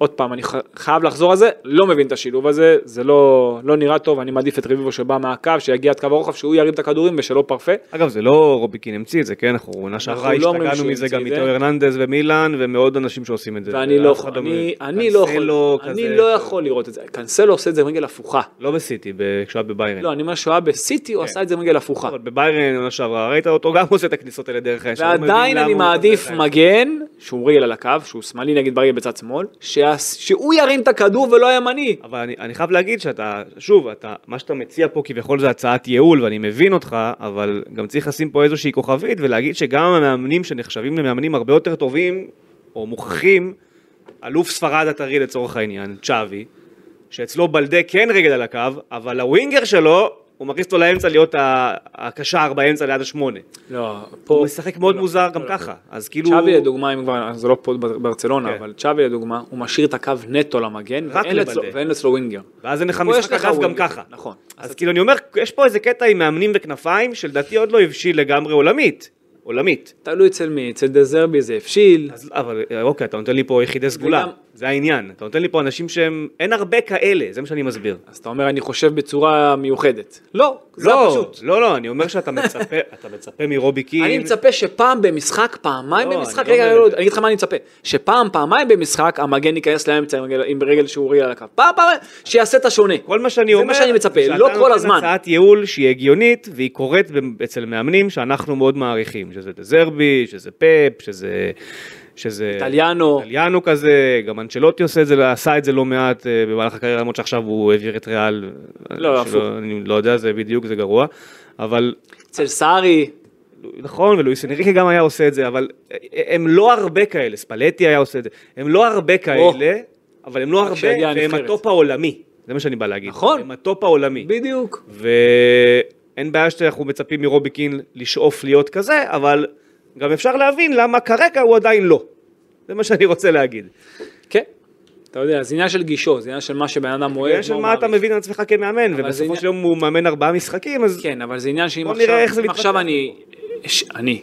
[SPEAKER 3] עוד פעם, אני חייב לחזור על זה, לא מבין את השילוב הזה, זה לא, לא נראה טוב, אני מעדיף את רביבו שבא מהקו, שיגיע עד קו הרוחב, שהוא ירים את הכדורים ושלא פרפה.
[SPEAKER 2] אגב, זה לא רוביקין המציא את זה, כן? אנחנו עונה שעברה
[SPEAKER 3] לא אומרים
[SPEAKER 2] השתגענו מזה גם. איתו הרננדז ומילאן, ומאוד אנשים שעושים את זה.
[SPEAKER 3] ואני לא יכול,
[SPEAKER 2] אחד
[SPEAKER 3] אני, אני לא יכול,
[SPEAKER 2] כזה-
[SPEAKER 3] אני לא יכול לראות את זה, קנסלו עושה את זה עם רגל הפוכה.
[SPEAKER 2] לא בסיטי, כשהוא היה בביירן.
[SPEAKER 3] לא, אני אומר שהוא היה בסיטי, הוא עשה את זה עם רגל הפוכה.
[SPEAKER 2] בביירן עונה שעברה, ראית אותו גם עושה את הכניסות האלה דרך האש. לא
[SPEAKER 3] ועדיין אני מעדיף. מגן, שהוא רגל על הקו, שהוא שמאלי נגיד ברגל בצד שמאל, שהוא ירים את הכדור ולא הימני.
[SPEAKER 2] אבל אני, אני חייב להגיד שאתה, שוב, אתה, מה שאתה מציע פה כביכול זה הצעת ייעול, ואני מבין אותך, אבל גם צריך לשים פה איזושהי כוכבית ולהגיד שגם המאמנים שנחשבים למאמנים הרבה יותר טובים, או מוכחים, אלוף ספרד הטרי לצורך העניין, צ'אבי, שאצלו בלדה כן רגל על הקו, אבל הווינגר שלו, הוא מכניס אותו לאמצע להיות הקשר באמצע ליד השמונה.
[SPEAKER 3] לא, פה...
[SPEAKER 2] הוא משחק מאוד מוזר גם ככה, אז כאילו...
[SPEAKER 3] צ'אבי לדוגמה, אם כבר, זה לא פה ברצלונה,
[SPEAKER 2] כן.
[SPEAKER 3] אבל צ'אבי לדוגמה, הוא משאיר את הקו נטו למגן, ואין
[SPEAKER 2] לבלם.
[SPEAKER 3] ואין אצלו ווינגר.
[SPEAKER 2] ואז אין לך משחק אגב גם ככה.
[SPEAKER 3] נכון.
[SPEAKER 2] אז כאילו אני אומר, יש פה איזה קטע עם מאמנים וכנפיים, שלדעתי עוד לא הבשיל לגמרי עולמית. עולמית.
[SPEAKER 3] תלוי אצל מי, אצל דזרבי זה הבשיל.
[SPEAKER 2] אז אבל אוקיי, אתה נותן לי פה יחידי סגולה,
[SPEAKER 3] וגם-
[SPEAKER 2] זה העניין. אתה נותן לי פה אנשים שהם, אין הרבה כאלה, זה מה שאני מסביר.
[SPEAKER 3] אז אתה אומר, אני חושב בצורה מיוחדת. לא, זה
[SPEAKER 2] לא,
[SPEAKER 3] פשוט.
[SPEAKER 2] לא, לא, אני אומר שאתה מצפה, [LAUGHS] אתה מצפה מרובי קין.
[SPEAKER 3] אני מצפה שפעם במשחק, פעמיים
[SPEAKER 2] לא,
[SPEAKER 3] במשחק,
[SPEAKER 2] אני לא
[SPEAKER 3] רגע, לא,
[SPEAKER 2] זה.
[SPEAKER 3] אני אגיד לך מה אני מצפה, שפעם, פעמיים במשחק, המגן ייכנס לאמצע עם רגל- עם רגל שהוא רגל על הקו. פעם, פעם, שיעשה את השונה.
[SPEAKER 2] כל מה שאני
[SPEAKER 3] זה
[SPEAKER 2] אומר,
[SPEAKER 3] מה שאני מצפה,
[SPEAKER 2] שאתה
[SPEAKER 3] לא כל
[SPEAKER 2] נותן
[SPEAKER 3] הזמן.
[SPEAKER 2] הצעת ייעול שהיא הגיונית והיא קורית אצל מאמנים שאנחנו מאוד מעריכים, שזה דזרבי, שזה פפ, שזה... שזה
[SPEAKER 3] איטליאנו.
[SPEAKER 2] איטליאנו כזה, גם אנצ'לוטי עושה את זה, עשה את זה לא מעט אה, במהלך הקריירה, למרות שעכשיו הוא העביר את ריאל.
[SPEAKER 3] לא,
[SPEAKER 2] שלא-
[SPEAKER 3] הפוך.
[SPEAKER 2] אני לא יודע, זה בדיוק, זה גרוע, אבל
[SPEAKER 3] אצל סארי,
[SPEAKER 2] נכון, ולואיס אנריקה גם היה עושה את זה, אבל הם לא הרבה כאלה, ספלטי היה עושה את זה, הם לא הרבה כאלה, אבל הם לא הרבה, והם. הטופ העולמי, זה מה שאני בא להגיד.
[SPEAKER 3] נכון.
[SPEAKER 2] הם הטופ העולמי.
[SPEAKER 3] בדיוק.
[SPEAKER 2] ואין בעיה שאנחנו מצפים מרובי קין לשאוף להיות כזה, אבל גם אפשר להבין למה כרגע הוא עדיין לא. זה מה שאני רוצה להגיד.
[SPEAKER 3] כן. אתה יודע, זה עניין של גישות, זה עניין של מה שבן אדם אוהב.
[SPEAKER 2] עניין של מה אתה. מבין על עצמך כמאמן,
[SPEAKER 3] זה
[SPEAKER 2] ובסופו של יום הוא מאמן ארבעה משחקים, אז
[SPEAKER 3] כן, אבל זה עניין שאם עכשיו,
[SPEAKER 2] זה.
[SPEAKER 3] אני, אני,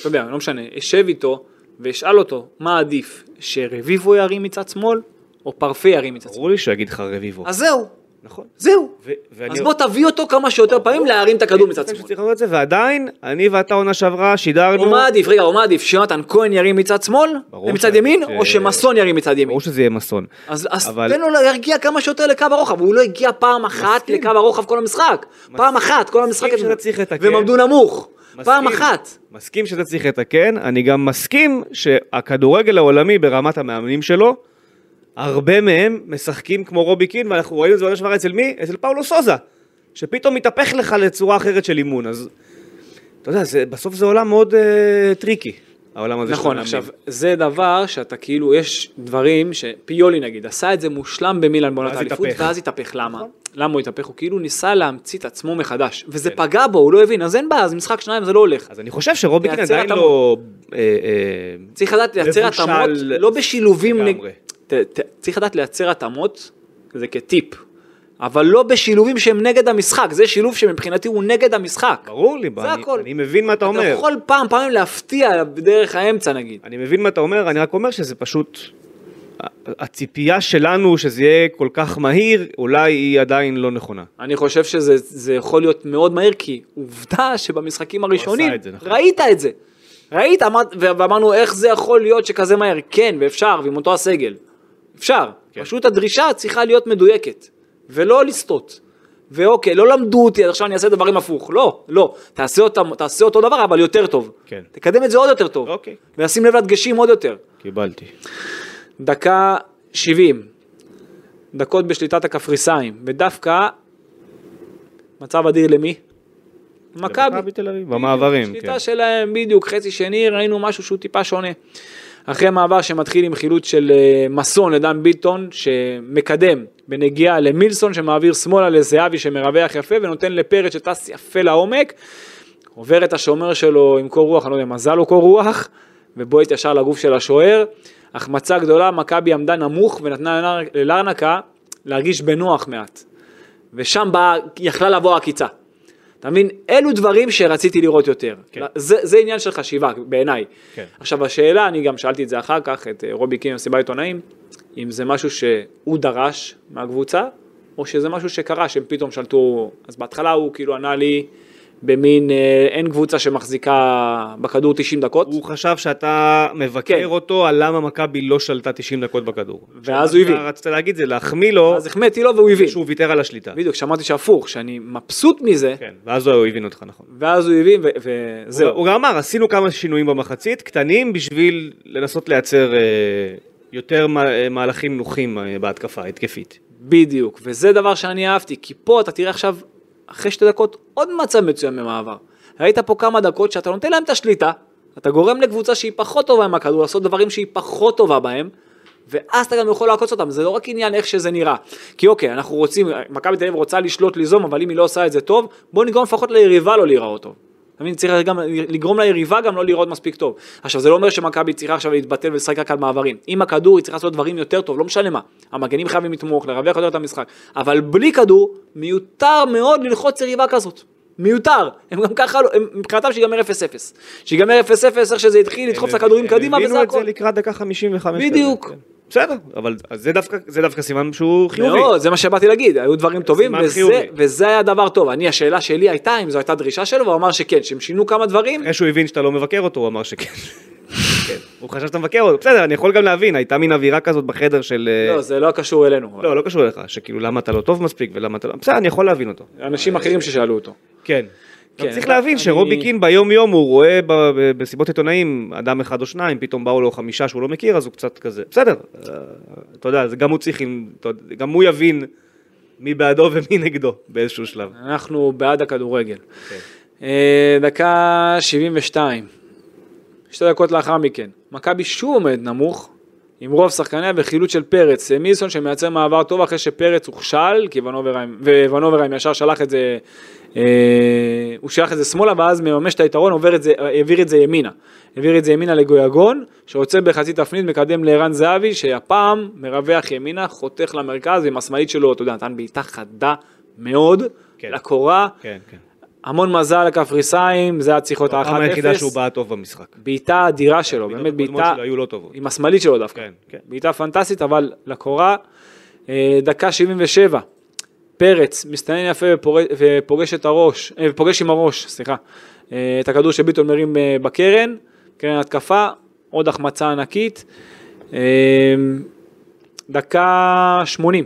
[SPEAKER 3] אתה יודע, לא משנה, אשב איתו ואשאל אותו מה עדיף, שרביבו ירים מצד שמאל, או פרפה ירים מצד שמאל.
[SPEAKER 2] ברור לי שיגיד לך רביבו.
[SPEAKER 3] אז זהו.
[SPEAKER 2] נכון.
[SPEAKER 3] זהו.
[SPEAKER 2] ו- ואני-
[SPEAKER 3] אז בוא תביא אותו כמה שיותר פעמים להרים את הכדור מצד
[SPEAKER 2] אין ספק
[SPEAKER 3] שמאל.
[SPEAKER 2] ועדיין, אני ואתה עונה שעברה שידרנו,
[SPEAKER 3] או מה עדיף, רגע, או מה עדיף, שיונתן כהן ירים מצד שמאל, מצד ימין,
[SPEAKER 2] ש-
[SPEAKER 3] או שמסון ירים מצד ימין.
[SPEAKER 2] ברור שזה יהיה מסון.
[SPEAKER 3] אז, אז
[SPEAKER 2] אבל-
[SPEAKER 3] תן לו להגיע כמה שיותר לקו הרוחב, הוא לא הגיע פעם אחת
[SPEAKER 2] מסכים.
[SPEAKER 3] לקו הרוחב כל המשחק. פעם אחת, כל המשחק. והם עמדו נמוך. פעם. אחת.
[SPEAKER 2] מסכים שאתה צריך לתקן, אני גם מסכים שהכדורגל העולמי ברמת המאמנים שלו, הרבה מהם משחקים כמו רובי קין, ואנחנו רואים את זה בעונה שעברה אצל מי? אצל פאולו סוזה, שפתאום מתהפך לך לצורה אחרת של אימון, אז אתה יודע, זה, בסוף זה עולם מאוד אה, טריקי, העולם הזה
[SPEAKER 3] נכון. עכשיו, זה דבר שאתה כאילו, יש דברים שפיולי נגיד, עשה את זה מושלם במילאן בעונת האליפות. ואז התהפך, למה? למה הוא התהפך? הוא כאילו ניסה להמציא את עצמו מחדש, וזה פגע בו, הוא לא הבין, אז אין בעיה, אז משחק שניים זה לא הולך.
[SPEAKER 2] אז אני חושב שרובי קין עדיין. לא... אה, אה,
[SPEAKER 3] צריך לדעת לייצר התאמות, לא בשילובים. ת- ת- צריך לדעת לייצר התאמות, זה כטיפ, אבל לא בשילובים שהם נגד המשחק, זה שילוב שמבחינתי הוא נגד המשחק.
[SPEAKER 2] ברור לי,
[SPEAKER 3] זה
[SPEAKER 2] אני,
[SPEAKER 3] הכל.
[SPEAKER 2] אני מבין מה אתה
[SPEAKER 3] אתה
[SPEAKER 2] אומר.
[SPEAKER 3] יכול פעם, פעמים להפתיע בדרך האמצע נגיד.
[SPEAKER 2] אני מבין מה אתה אומר, אני רק אומר שזה פשוט... הציפייה שלנו שזה יהיה כל כך מהיר, אולי היא עדיין לא נכונה.
[SPEAKER 3] אני חושב שזה זה יכול להיות מאוד מהיר, כי עובדה שבמשחקים הראשונים,
[SPEAKER 2] את זה, נכון.
[SPEAKER 3] ראית את זה. ראית, אמרת, ואמרנו איך זה יכול להיות שכזה מהר, כן, ואפשר, ועם אותו הסגל. אפשר,
[SPEAKER 2] כן.
[SPEAKER 3] פשוט הדרישה צריכה להיות מדויקת, ולא לסטות. ואוקיי, לא למדו אותי, אז עכשיו אני אעשה דברים הפוך. לא, לא. תעשה, אותם, תעשה אותו דבר, אבל יותר טוב.
[SPEAKER 2] כן.
[SPEAKER 3] תקדם את זה עוד יותר טוב.
[SPEAKER 2] אוקיי.
[SPEAKER 3] ושים לב לדגשים עוד יותר.
[SPEAKER 2] קיבלתי.
[SPEAKER 3] דקה 70, דקות בשליטת הקפריסאים, ודווקא מצב אדיר למי? מכבי.
[SPEAKER 2] למכבי תל אביב, במעברים,
[SPEAKER 3] שליטה
[SPEAKER 2] כן.
[SPEAKER 3] שלהם, בדיוק, חצי שני, ראינו משהו שהוא טיפה שונה. אחרי מעבר שמתחיל עם חילוץ של אה, מסון לדן ביטון, שמקדם בנגיעה למילסון, שמעביר שמאלה לזהבי שמרווח יפה, ונותן לפרץ שטס יפה לעומק, עובר את השומר שלו עם קור רוח, אני לא יודע, מזל לו קור רוח, ובועט ישר לגוף של השוער. החמצה גדולה, מכבי עמדה נמוך ונתנה ללר- ללרנקה להרגיש בנוח מעט. ושם באה, יכלה לבוא העקיצה. אתה מבין? אלו דברים שרציתי לראות יותר.
[SPEAKER 2] כן.
[SPEAKER 3] זה, זה עניין של חשיבה בעיניי.
[SPEAKER 2] כן.
[SPEAKER 3] עכשיו השאלה, אני גם שאלתי את זה אחר כך, את אה, רובי קין במסיבת עיתונאים, אם זה משהו שהוא דרש מהקבוצה, או שזה משהו שקרה, שהם פתאום שלטו, אז בהתחלה הוא כאילו ענה לי במין, אה, אין קבוצה שמחזיקה בכדור 90 דקות,
[SPEAKER 2] הוא חשב שאתה מבקר
[SPEAKER 3] כן.
[SPEAKER 2] אותו על למה מכבי לא שלטה 90 דקות בכדור.
[SPEAKER 3] ואז הוא הבין.
[SPEAKER 2] רצית להגיד זה להחמיא לו
[SPEAKER 3] אז החמאתי לו והוא הבין.
[SPEAKER 2] שהוא ויתר על השליטה.
[SPEAKER 3] בדיוק, שמעתי שהפוך, שאני מבסוט מזה,
[SPEAKER 2] כן, ואז הוא הבין אותך נכון.
[SPEAKER 3] ואז הוא הבין, וזהו.
[SPEAKER 2] הוא גם אמר, עשינו כמה שינויים במחצית, קטנים בשביל לנסות לייצר אה, יותר מה- אה, מהלכים נוחים אה, בהתקפה התקפית.
[SPEAKER 3] בדיוק, וזה דבר שאני אהבתי, כי פה אתה תראה עכשיו, אחרי שתי דקות, עוד מצב מצוין במעבר. ראית פה כמה דקות שאתה נותן להם את השליטה, אתה גורם לקבוצה שהיא פחות טובה עם הכדור, לעשות דברים שהיא פחות טובה בהם, ואז אתה גם יכול לעקוץ אותם, זה לא רק עניין איך שזה נראה. כי אוקיי, אנחנו רוצים, מכבי תל אביב רוצה לשלוט, ליזום, אבל אם היא לא עושה את זה טוב, בוא נגרום לפחות ליריבה לא להיראות טוב. אתה מבין? צריך גם לגרום ליריבה גם לא לראות מספיק טוב. עכשיו זה לא אומר שמכבי צריכה עכשיו להתבטל ולשחק רק על מעברים. עם הכדור היא צריכה לעשות דברים יותר טוב, לא משנה מה. המגנים חייבים לתמוך, לרווח יותר את המשחק. אבל בלי כדור, מיותר מאוד ללחוץ יריבה כזאת. מיותר. הם גם ככה, לא- הם- מבחינתם שיגמר 0-0. שיגמר 0-0, איך שזה התחיל, לדחוף את הכדורים קדימה
[SPEAKER 2] הם
[SPEAKER 3] וזה
[SPEAKER 2] הבינו את
[SPEAKER 3] הכל.
[SPEAKER 2] זה לקראת דקה 55. כזה,
[SPEAKER 3] בדיוק.
[SPEAKER 2] כן. בסדר, אבל זה דווקא זה דווקא סימן שהוא חיובי.
[SPEAKER 3] מאוד, זה מה שבאתי להגיד, היו דברים טובים, וזה. וזה היה דבר טוב. אני, השאלה שלי הייתה אם זו הייתה דרישה שלו, והוא אמר שכן, שהם שינו כמה דברים,
[SPEAKER 2] אחרי שהוא הבין שאתה לא מבקר אותו, הוא אמר שכן. כן. הוא חשב שאתה מבקר אותו, בסדר, אני יכול גם להבין, הייתה מין אווירה כזאת בחדר של... אה,
[SPEAKER 3] לא, זה לא קשור אלינו.
[SPEAKER 2] לא, לא קשור אליך, שכאילו למה אתה לא טוב מספיק ולמה אתה לא... בסדר, אני יכול להבין אותו.
[SPEAKER 3] אנשים אחרים ששאלו אותו.
[SPEAKER 2] כן.
[SPEAKER 3] כן,
[SPEAKER 2] צריך
[SPEAKER 3] אני-
[SPEAKER 2] להבין שרובי קין ביום יום הוא רואה ב- ב- בסיבות עיתונאים אדם אחד או שניים, פתאום באו לו חמישה שהוא לא מכיר, אז הוא קצת כזה, בסדר, אה, אתה יודע, זה גם הוא צריך, גם הוא יבין מי בעדו ומי נגדו באיזשהו שלב.
[SPEAKER 3] אנחנו בעד הכדורגל.
[SPEAKER 2] כן.
[SPEAKER 3] אה, דקה 72. שתי דקות לאחר מכן. מכבי שוב עומד נמוך, עם רוב שחקניה וחילוץ של פרץ. אה, מילסון שמייצר מעבר טוב אחרי שפרץ הוכשל, כי ונוברהיים, וונוברהיים ישר שלח את זה, הוא שלח את זה שמאלה, ואז מממש את היתרון, עובר את זה, העביר את זה ימינה. העביר את זה ימינה לגויגון, שרוצה בחצי תפנית, מקדם לערן זהבי, שהפעם מרווח ימינה, חותך למרכז, ועם השמאלית שלו, אתה יודע, נתן בעיטה חדה מאוד,
[SPEAKER 2] כן.
[SPEAKER 3] לקורה.
[SPEAKER 2] כן, כן.
[SPEAKER 3] המון מזל לקפריסאים, זה היה צריך להיות
[SPEAKER 2] הפעם היחידה שהוא
[SPEAKER 3] ה-1-0.
[SPEAKER 2] בעט טוב במשחק.
[SPEAKER 3] בעיטה אדירה שלו, באמת
[SPEAKER 2] הבעיטות הקודמות
[SPEAKER 3] בעיטה,
[SPEAKER 2] היו לא טובות.
[SPEAKER 3] עם השמאלית שלו דווקא.
[SPEAKER 2] כן, כן.
[SPEAKER 3] בעיטה פנטסטית, אבל לקורה, אה, דקה 77. פרץ מסתנן יפה ופוגש את הראש, אה, פוגש עם הראש, סליחה, אה, את הכדור שביטון מרים אה, בקרן, קרן התקפה, עוד החמצה ענקית. דקה 80.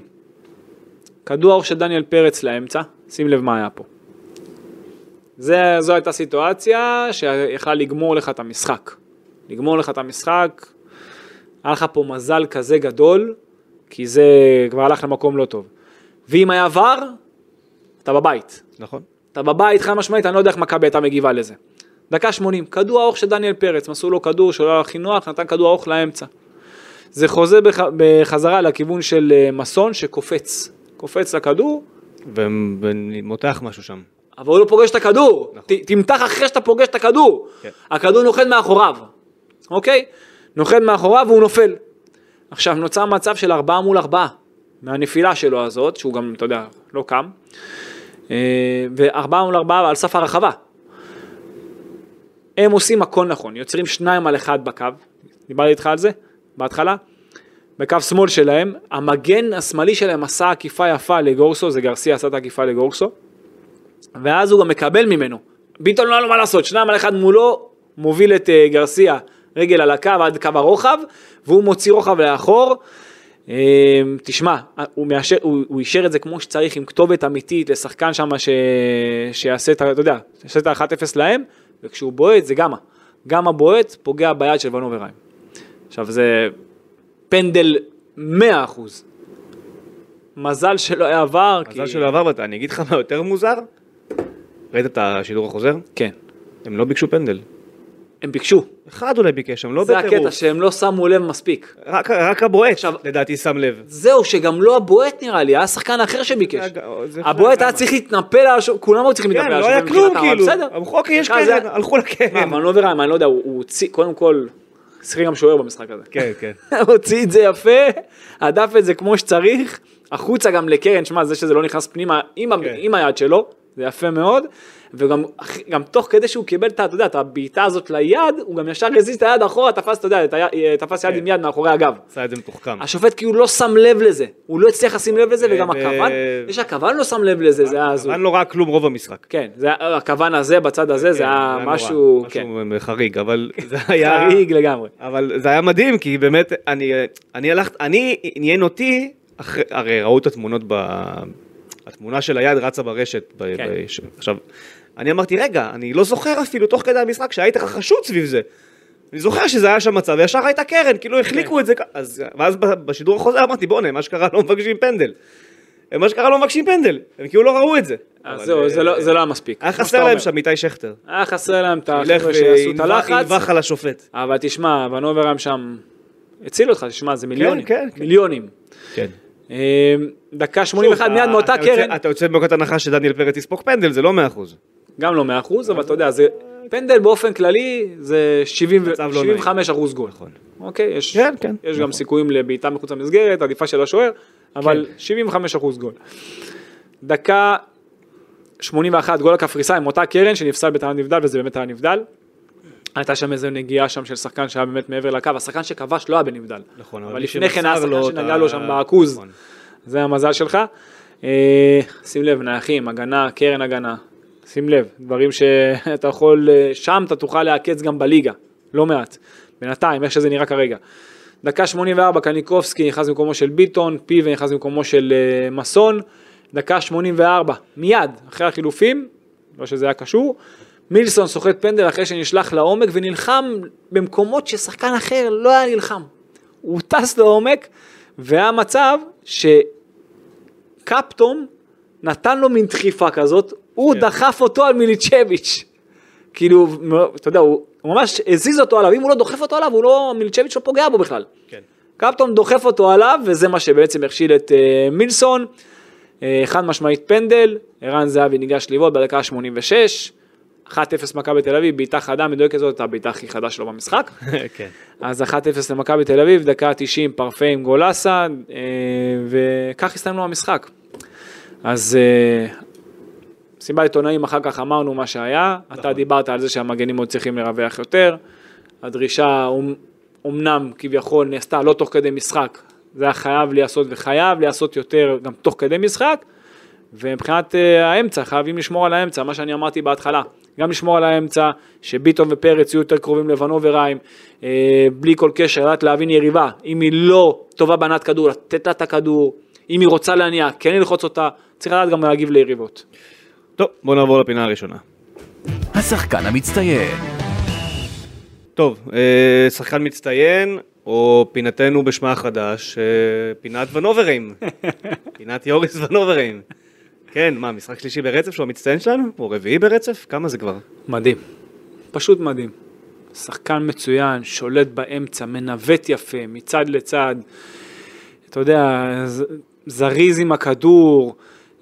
[SPEAKER 3] כדור של דניאל פרץ לאמצע, שים לב מה היה פה. זה, זו הייתה סיטואציה שיכלה לגמור לך את המשחק. לגמור לך את המשחק, היה לך פה מזל כזה גדול, כי זה כבר הלך למקום לא טוב. ואם היה ור, אתה בבית.
[SPEAKER 2] נכון.
[SPEAKER 3] אתה בבית חד משמעית, אני לא יודע איך מכבי הייתה מגיבה לזה. דקה 80, כדור ארוך של דניאל פרץ, מסרו לו כדור שלא היה הכי נוח, נתן כדור ארוך לאמצע. זה חוזר בח... בחזרה לכיוון של אה, מסון שקופץ. קופץ לכדור,
[SPEAKER 2] ומותח משהו שם.
[SPEAKER 3] אבל הוא לא פוגש את הכדור.
[SPEAKER 2] נכון.
[SPEAKER 3] ת, תמתח אחרי שאתה פוגש את הכדור.
[SPEAKER 2] כן.
[SPEAKER 3] הכדור נוחת מאחוריו, אוקיי? נוחת מאחוריו והוא נופל. עכשיו נוצר מצב של ארבעה מול ארבעה, מהנפילה שלו הזאת, שהוא גם, אתה יודע, לא קם. אה, וארבעה מול ארבעה על סף הרחבה. הם עושים הכל נכון, יוצרים שניים על אחד בקו, דיברתי איתך על זה בהתחלה, בקו שמאל שלהם, המגן השמאלי שלהם עשה עקיפה יפה לגורסו, זה גרסיה עשה את העקיפה לגורסו, ואז הוא גם מקבל ממנו. ביטון לא היה לו מה לעשות, שניים על אחד מולו, מוביל את אה, גרסיה רגל על הקו עד קו הרוחב, והוא מוציא רוחב לאחור. אה, תשמע, הוא, מאשר, הוא, הוא אישר את זה כמו שצריך עם כתובת אמיתית לשחקן שם. שיעשה את ה... אתה יודע, שיעשה את ה-1-0 להם, וכשהוא בועט זה גמא. גמא בועט, פוגע ביד של ונוברהיים. עכשיו זה פנדל 100%. מזל שלא היה עבר,
[SPEAKER 2] מזל שלא עבר, ואתה- אני אגיד לך מה יותר מוזר? ראית את השידור החוזר?
[SPEAKER 3] כן,
[SPEAKER 2] הם לא ביקשו פנדל.
[SPEAKER 3] הם ביקשו.
[SPEAKER 2] אחד אולי ביקש שם, לא
[SPEAKER 3] זה
[SPEAKER 2] בטירוף.
[SPEAKER 3] הקטע שהם לא שמו לב מספיק.
[SPEAKER 2] רק, רק הבועט,
[SPEAKER 3] עכשיו-
[SPEAKER 2] לדעתי, שם לב.
[SPEAKER 3] זהו, שגם לא הבועט נראה לי, היה שחקן אחר שביקש. הבועט היה צריך להתנפל על השופט, כולם היו צריכים
[SPEAKER 2] כן,
[SPEAKER 3] להתנפל על
[SPEAKER 2] לא
[SPEAKER 3] השופט
[SPEAKER 2] היה כלום,
[SPEAKER 3] מבחינתם, אבל
[SPEAKER 2] כאילו.
[SPEAKER 3] בסדר.
[SPEAKER 2] אוקיי, יש קרן, הלכו לקרן.
[SPEAKER 3] מה, ונוברהיים, אני לא יודע, הוא הוציא, קודם כל, שיחק גם שוער במשחק הזה.
[SPEAKER 2] כן, כן. [LAUGHS]
[SPEAKER 3] הוציא את זה יפה, הדף את זה כמו שצריך, החוצה גם לקרן, שמע, זה שזה לא נכנס פנימה עם,
[SPEAKER 2] כן.
[SPEAKER 3] כן. עם היד שלו, זה יפה מאוד, וגם גם תוך כדי שהוא קיבל את, אתה יודע, את הבעיטה הזאת ליד, הוא גם ישר הזיז את היד אחורה, תפס, אתה יודע, היד- תפס יד
[SPEAKER 2] כן.
[SPEAKER 3] עם יד מאחורי הגב.
[SPEAKER 2] עשה את זה מתוחכם.
[SPEAKER 3] השופט כאילו לא שם לב לזה, הוא לא הצליח לשים לב לזה, וגם
[SPEAKER 2] ו-
[SPEAKER 3] הכוון, יש הכוון לא שם לב לזה, זה היה הזוי.
[SPEAKER 2] אבל לא ראה כלום רוב המשחק.
[SPEAKER 3] כן, זה היה- הכוון הזה בצד הזה, זה
[SPEAKER 2] כן,
[SPEAKER 3] היה
[SPEAKER 2] נורא.
[SPEAKER 3] משהו, כן,
[SPEAKER 2] משהו חריג, אבל זה היה...
[SPEAKER 3] חריג לגמרי.
[SPEAKER 2] אבל זה היה מדהים, כי באמת, אני, אני הלכת, אני, עניין אותי, הרי ראו את התמונות ב... התמונה של היד רצה ברשת. ב,
[SPEAKER 3] כן.
[SPEAKER 2] ב, ש, עכשיו, אני אמרתי, רגע, אני לא זוכר אפילו תוך כדי המשחק שהיית ככה חשוד סביב זה. אני זוכר שזה היה שם מצב, וישר הייתה קרן, כאילו החליקו
[SPEAKER 3] כן.
[SPEAKER 2] את זה, אז, ואז בשידור החוזר אמרתי, בוא'נה, הם אשכרה לא מבקשים פנדל. הם אשכרה לא מבקשים פנדל, הם כאילו לא ראו את זה.
[SPEAKER 3] אז
[SPEAKER 2] אבל,
[SPEAKER 3] זהו,
[SPEAKER 2] אה,
[SPEAKER 3] זה לא- זה לא היה מספיק.
[SPEAKER 2] היה חסר להם. שם איתי שכטר.
[SPEAKER 3] היה חסר להם את החבר'ה שיעשו את הלחץ,
[SPEAKER 2] וינבח על השופט.
[SPEAKER 3] אבל תשמע, ונוברהיים שם הציל אותך, תשמע, זה מיליונים.
[SPEAKER 2] כן, כן.
[SPEAKER 3] מיליונים.
[SPEAKER 2] כן.
[SPEAKER 3] אה, דקה 81,
[SPEAKER 2] שוב,
[SPEAKER 3] מיד מאותה
[SPEAKER 2] אתה יוצא-
[SPEAKER 3] קרן,
[SPEAKER 2] אתה יוצא מנקודת הנחה שדניאל פרץ יספוג פנדל, זה לא 100%.
[SPEAKER 3] גם לא 100%, אבל אתה יודע, זה פנדל באופן כללי, זה 70 ו-
[SPEAKER 2] מצב לא
[SPEAKER 3] 75 אחוז גול.
[SPEAKER 2] נכון.
[SPEAKER 3] אוקיי, יש
[SPEAKER 2] כן, כן,
[SPEAKER 3] יש
[SPEAKER 2] נכון.
[SPEAKER 3] גם סיכויים לבעיטה מחוץ למסגרת, עדיפה של השוער, אבל 75 אחוז גול. דקה 81, גול הקפריסאים, אותה קרן שנפסל בטענה נבדל, וזה באמת היה נבדל. הייתה שם איזו נגיעה שם של שחקן שהיה באמת מעבר לקו, השחקן שכבש לא היה בנבדל.
[SPEAKER 2] נכון,
[SPEAKER 3] אבל לפני כן היה שחקן שנגע לו שם בעכוז.
[SPEAKER 2] נכון.
[SPEAKER 3] זה המזל שלך. אה, שים לב, נייחים, הגנה, קרן הגנה. שים לב, דברים שאתה יכול, אה, שם אתה תוכל לעקץ גם בליגה, לא מעט. בינתיים, איך שזה נראה כרגע. דקה 84, קניקובסקי נכנס במקומו של ביטון, פיבה נכנס במקומו של אה, מסון. דקה 84, מיד, אחרי החילופים, לא שזה היה קשור, מילסון סוחט פנדל אחרי שנשלח לעומק ונלחם במקומות ששחקן אחר לא היה נלחם. הוא טס לעומק, והיה מצב שקפטום נתן לו מין דחיפה כזאת, הוא
[SPEAKER 2] כן.
[SPEAKER 3] דחף אותו על מיליצ'ביץ'. כאילו, אתה יודע, הוא ממש הזיז אותו עליו, אם הוא לא דוחף אותו עליו, הוא לא, מיליצ'ביץ' לא פוגע בו בכלל.
[SPEAKER 2] כן.
[SPEAKER 3] קפטון דוחף אותו עליו, וזה מה שבעצם הכשיל את אה, מילסון. אה, חד משמעית פנדל, ערן זהבי ניגש לבעוט בדקה ה-86. 1-0 מכבי תל אביב, בעיטה חדה מדויקת זאת, הבעיטה הכי חדה שלו במשחק. [LAUGHS]
[SPEAKER 2] כן.
[SPEAKER 3] אז 1-0 למכבי תל אביב, דקה 90 פרפה עם גולסה, אה, וכך הסתיימו המשחק. אז אה, מסיבת עיתונאים אחר כך אמרנו מה שהיה, אתה דיברת על זה שהמגנים עוד צריכים לרווח יותר, הדרישה אומ- אומנם כביכול נעשתה לא תוך כדי משחק, זה היה חייב להיעשות וחייב להיעשות יותר גם תוך כדי משחק, ומבחינת אה, האמצע, חייבים לשמור על האמצע, מה שאני אמרתי בהתחלה. גם לשמור על האמצע, שביטון ופרץ יהיו יותר קרובים לבנוברהיים, אה, בלי כל קשר, לדעת להבין יריבה. אם היא לא טובה בהנעת כדור, לתת לה את הכדור. אם היא רוצה להניע, כן ללחוץ אותה. צריך לדעת גם להגיב ליריבות.
[SPEAKER 2] טוב, בוא נעבור לפינה הראשונה.
[SPEAKER 1] השחקן המצטיין.
[SPEAKER 2] טוב, אה, שחקן מצטיין, או פינתנו בשמה החדש, אה, פינת ונוברים. [LAUGHS] פינת יוריס ונוברים. כן, מה, משחק שלישי ברצף שהוא המצטיין שלנו? או רביעי ברצף? כמה זה כבר?
[SPEAKER 3] מדהים. פשוט מדהים. שחקן מצוין, שולט באמצע, מנווט יפה, מצד לצד. אתה יודע, זריז עם הכדור,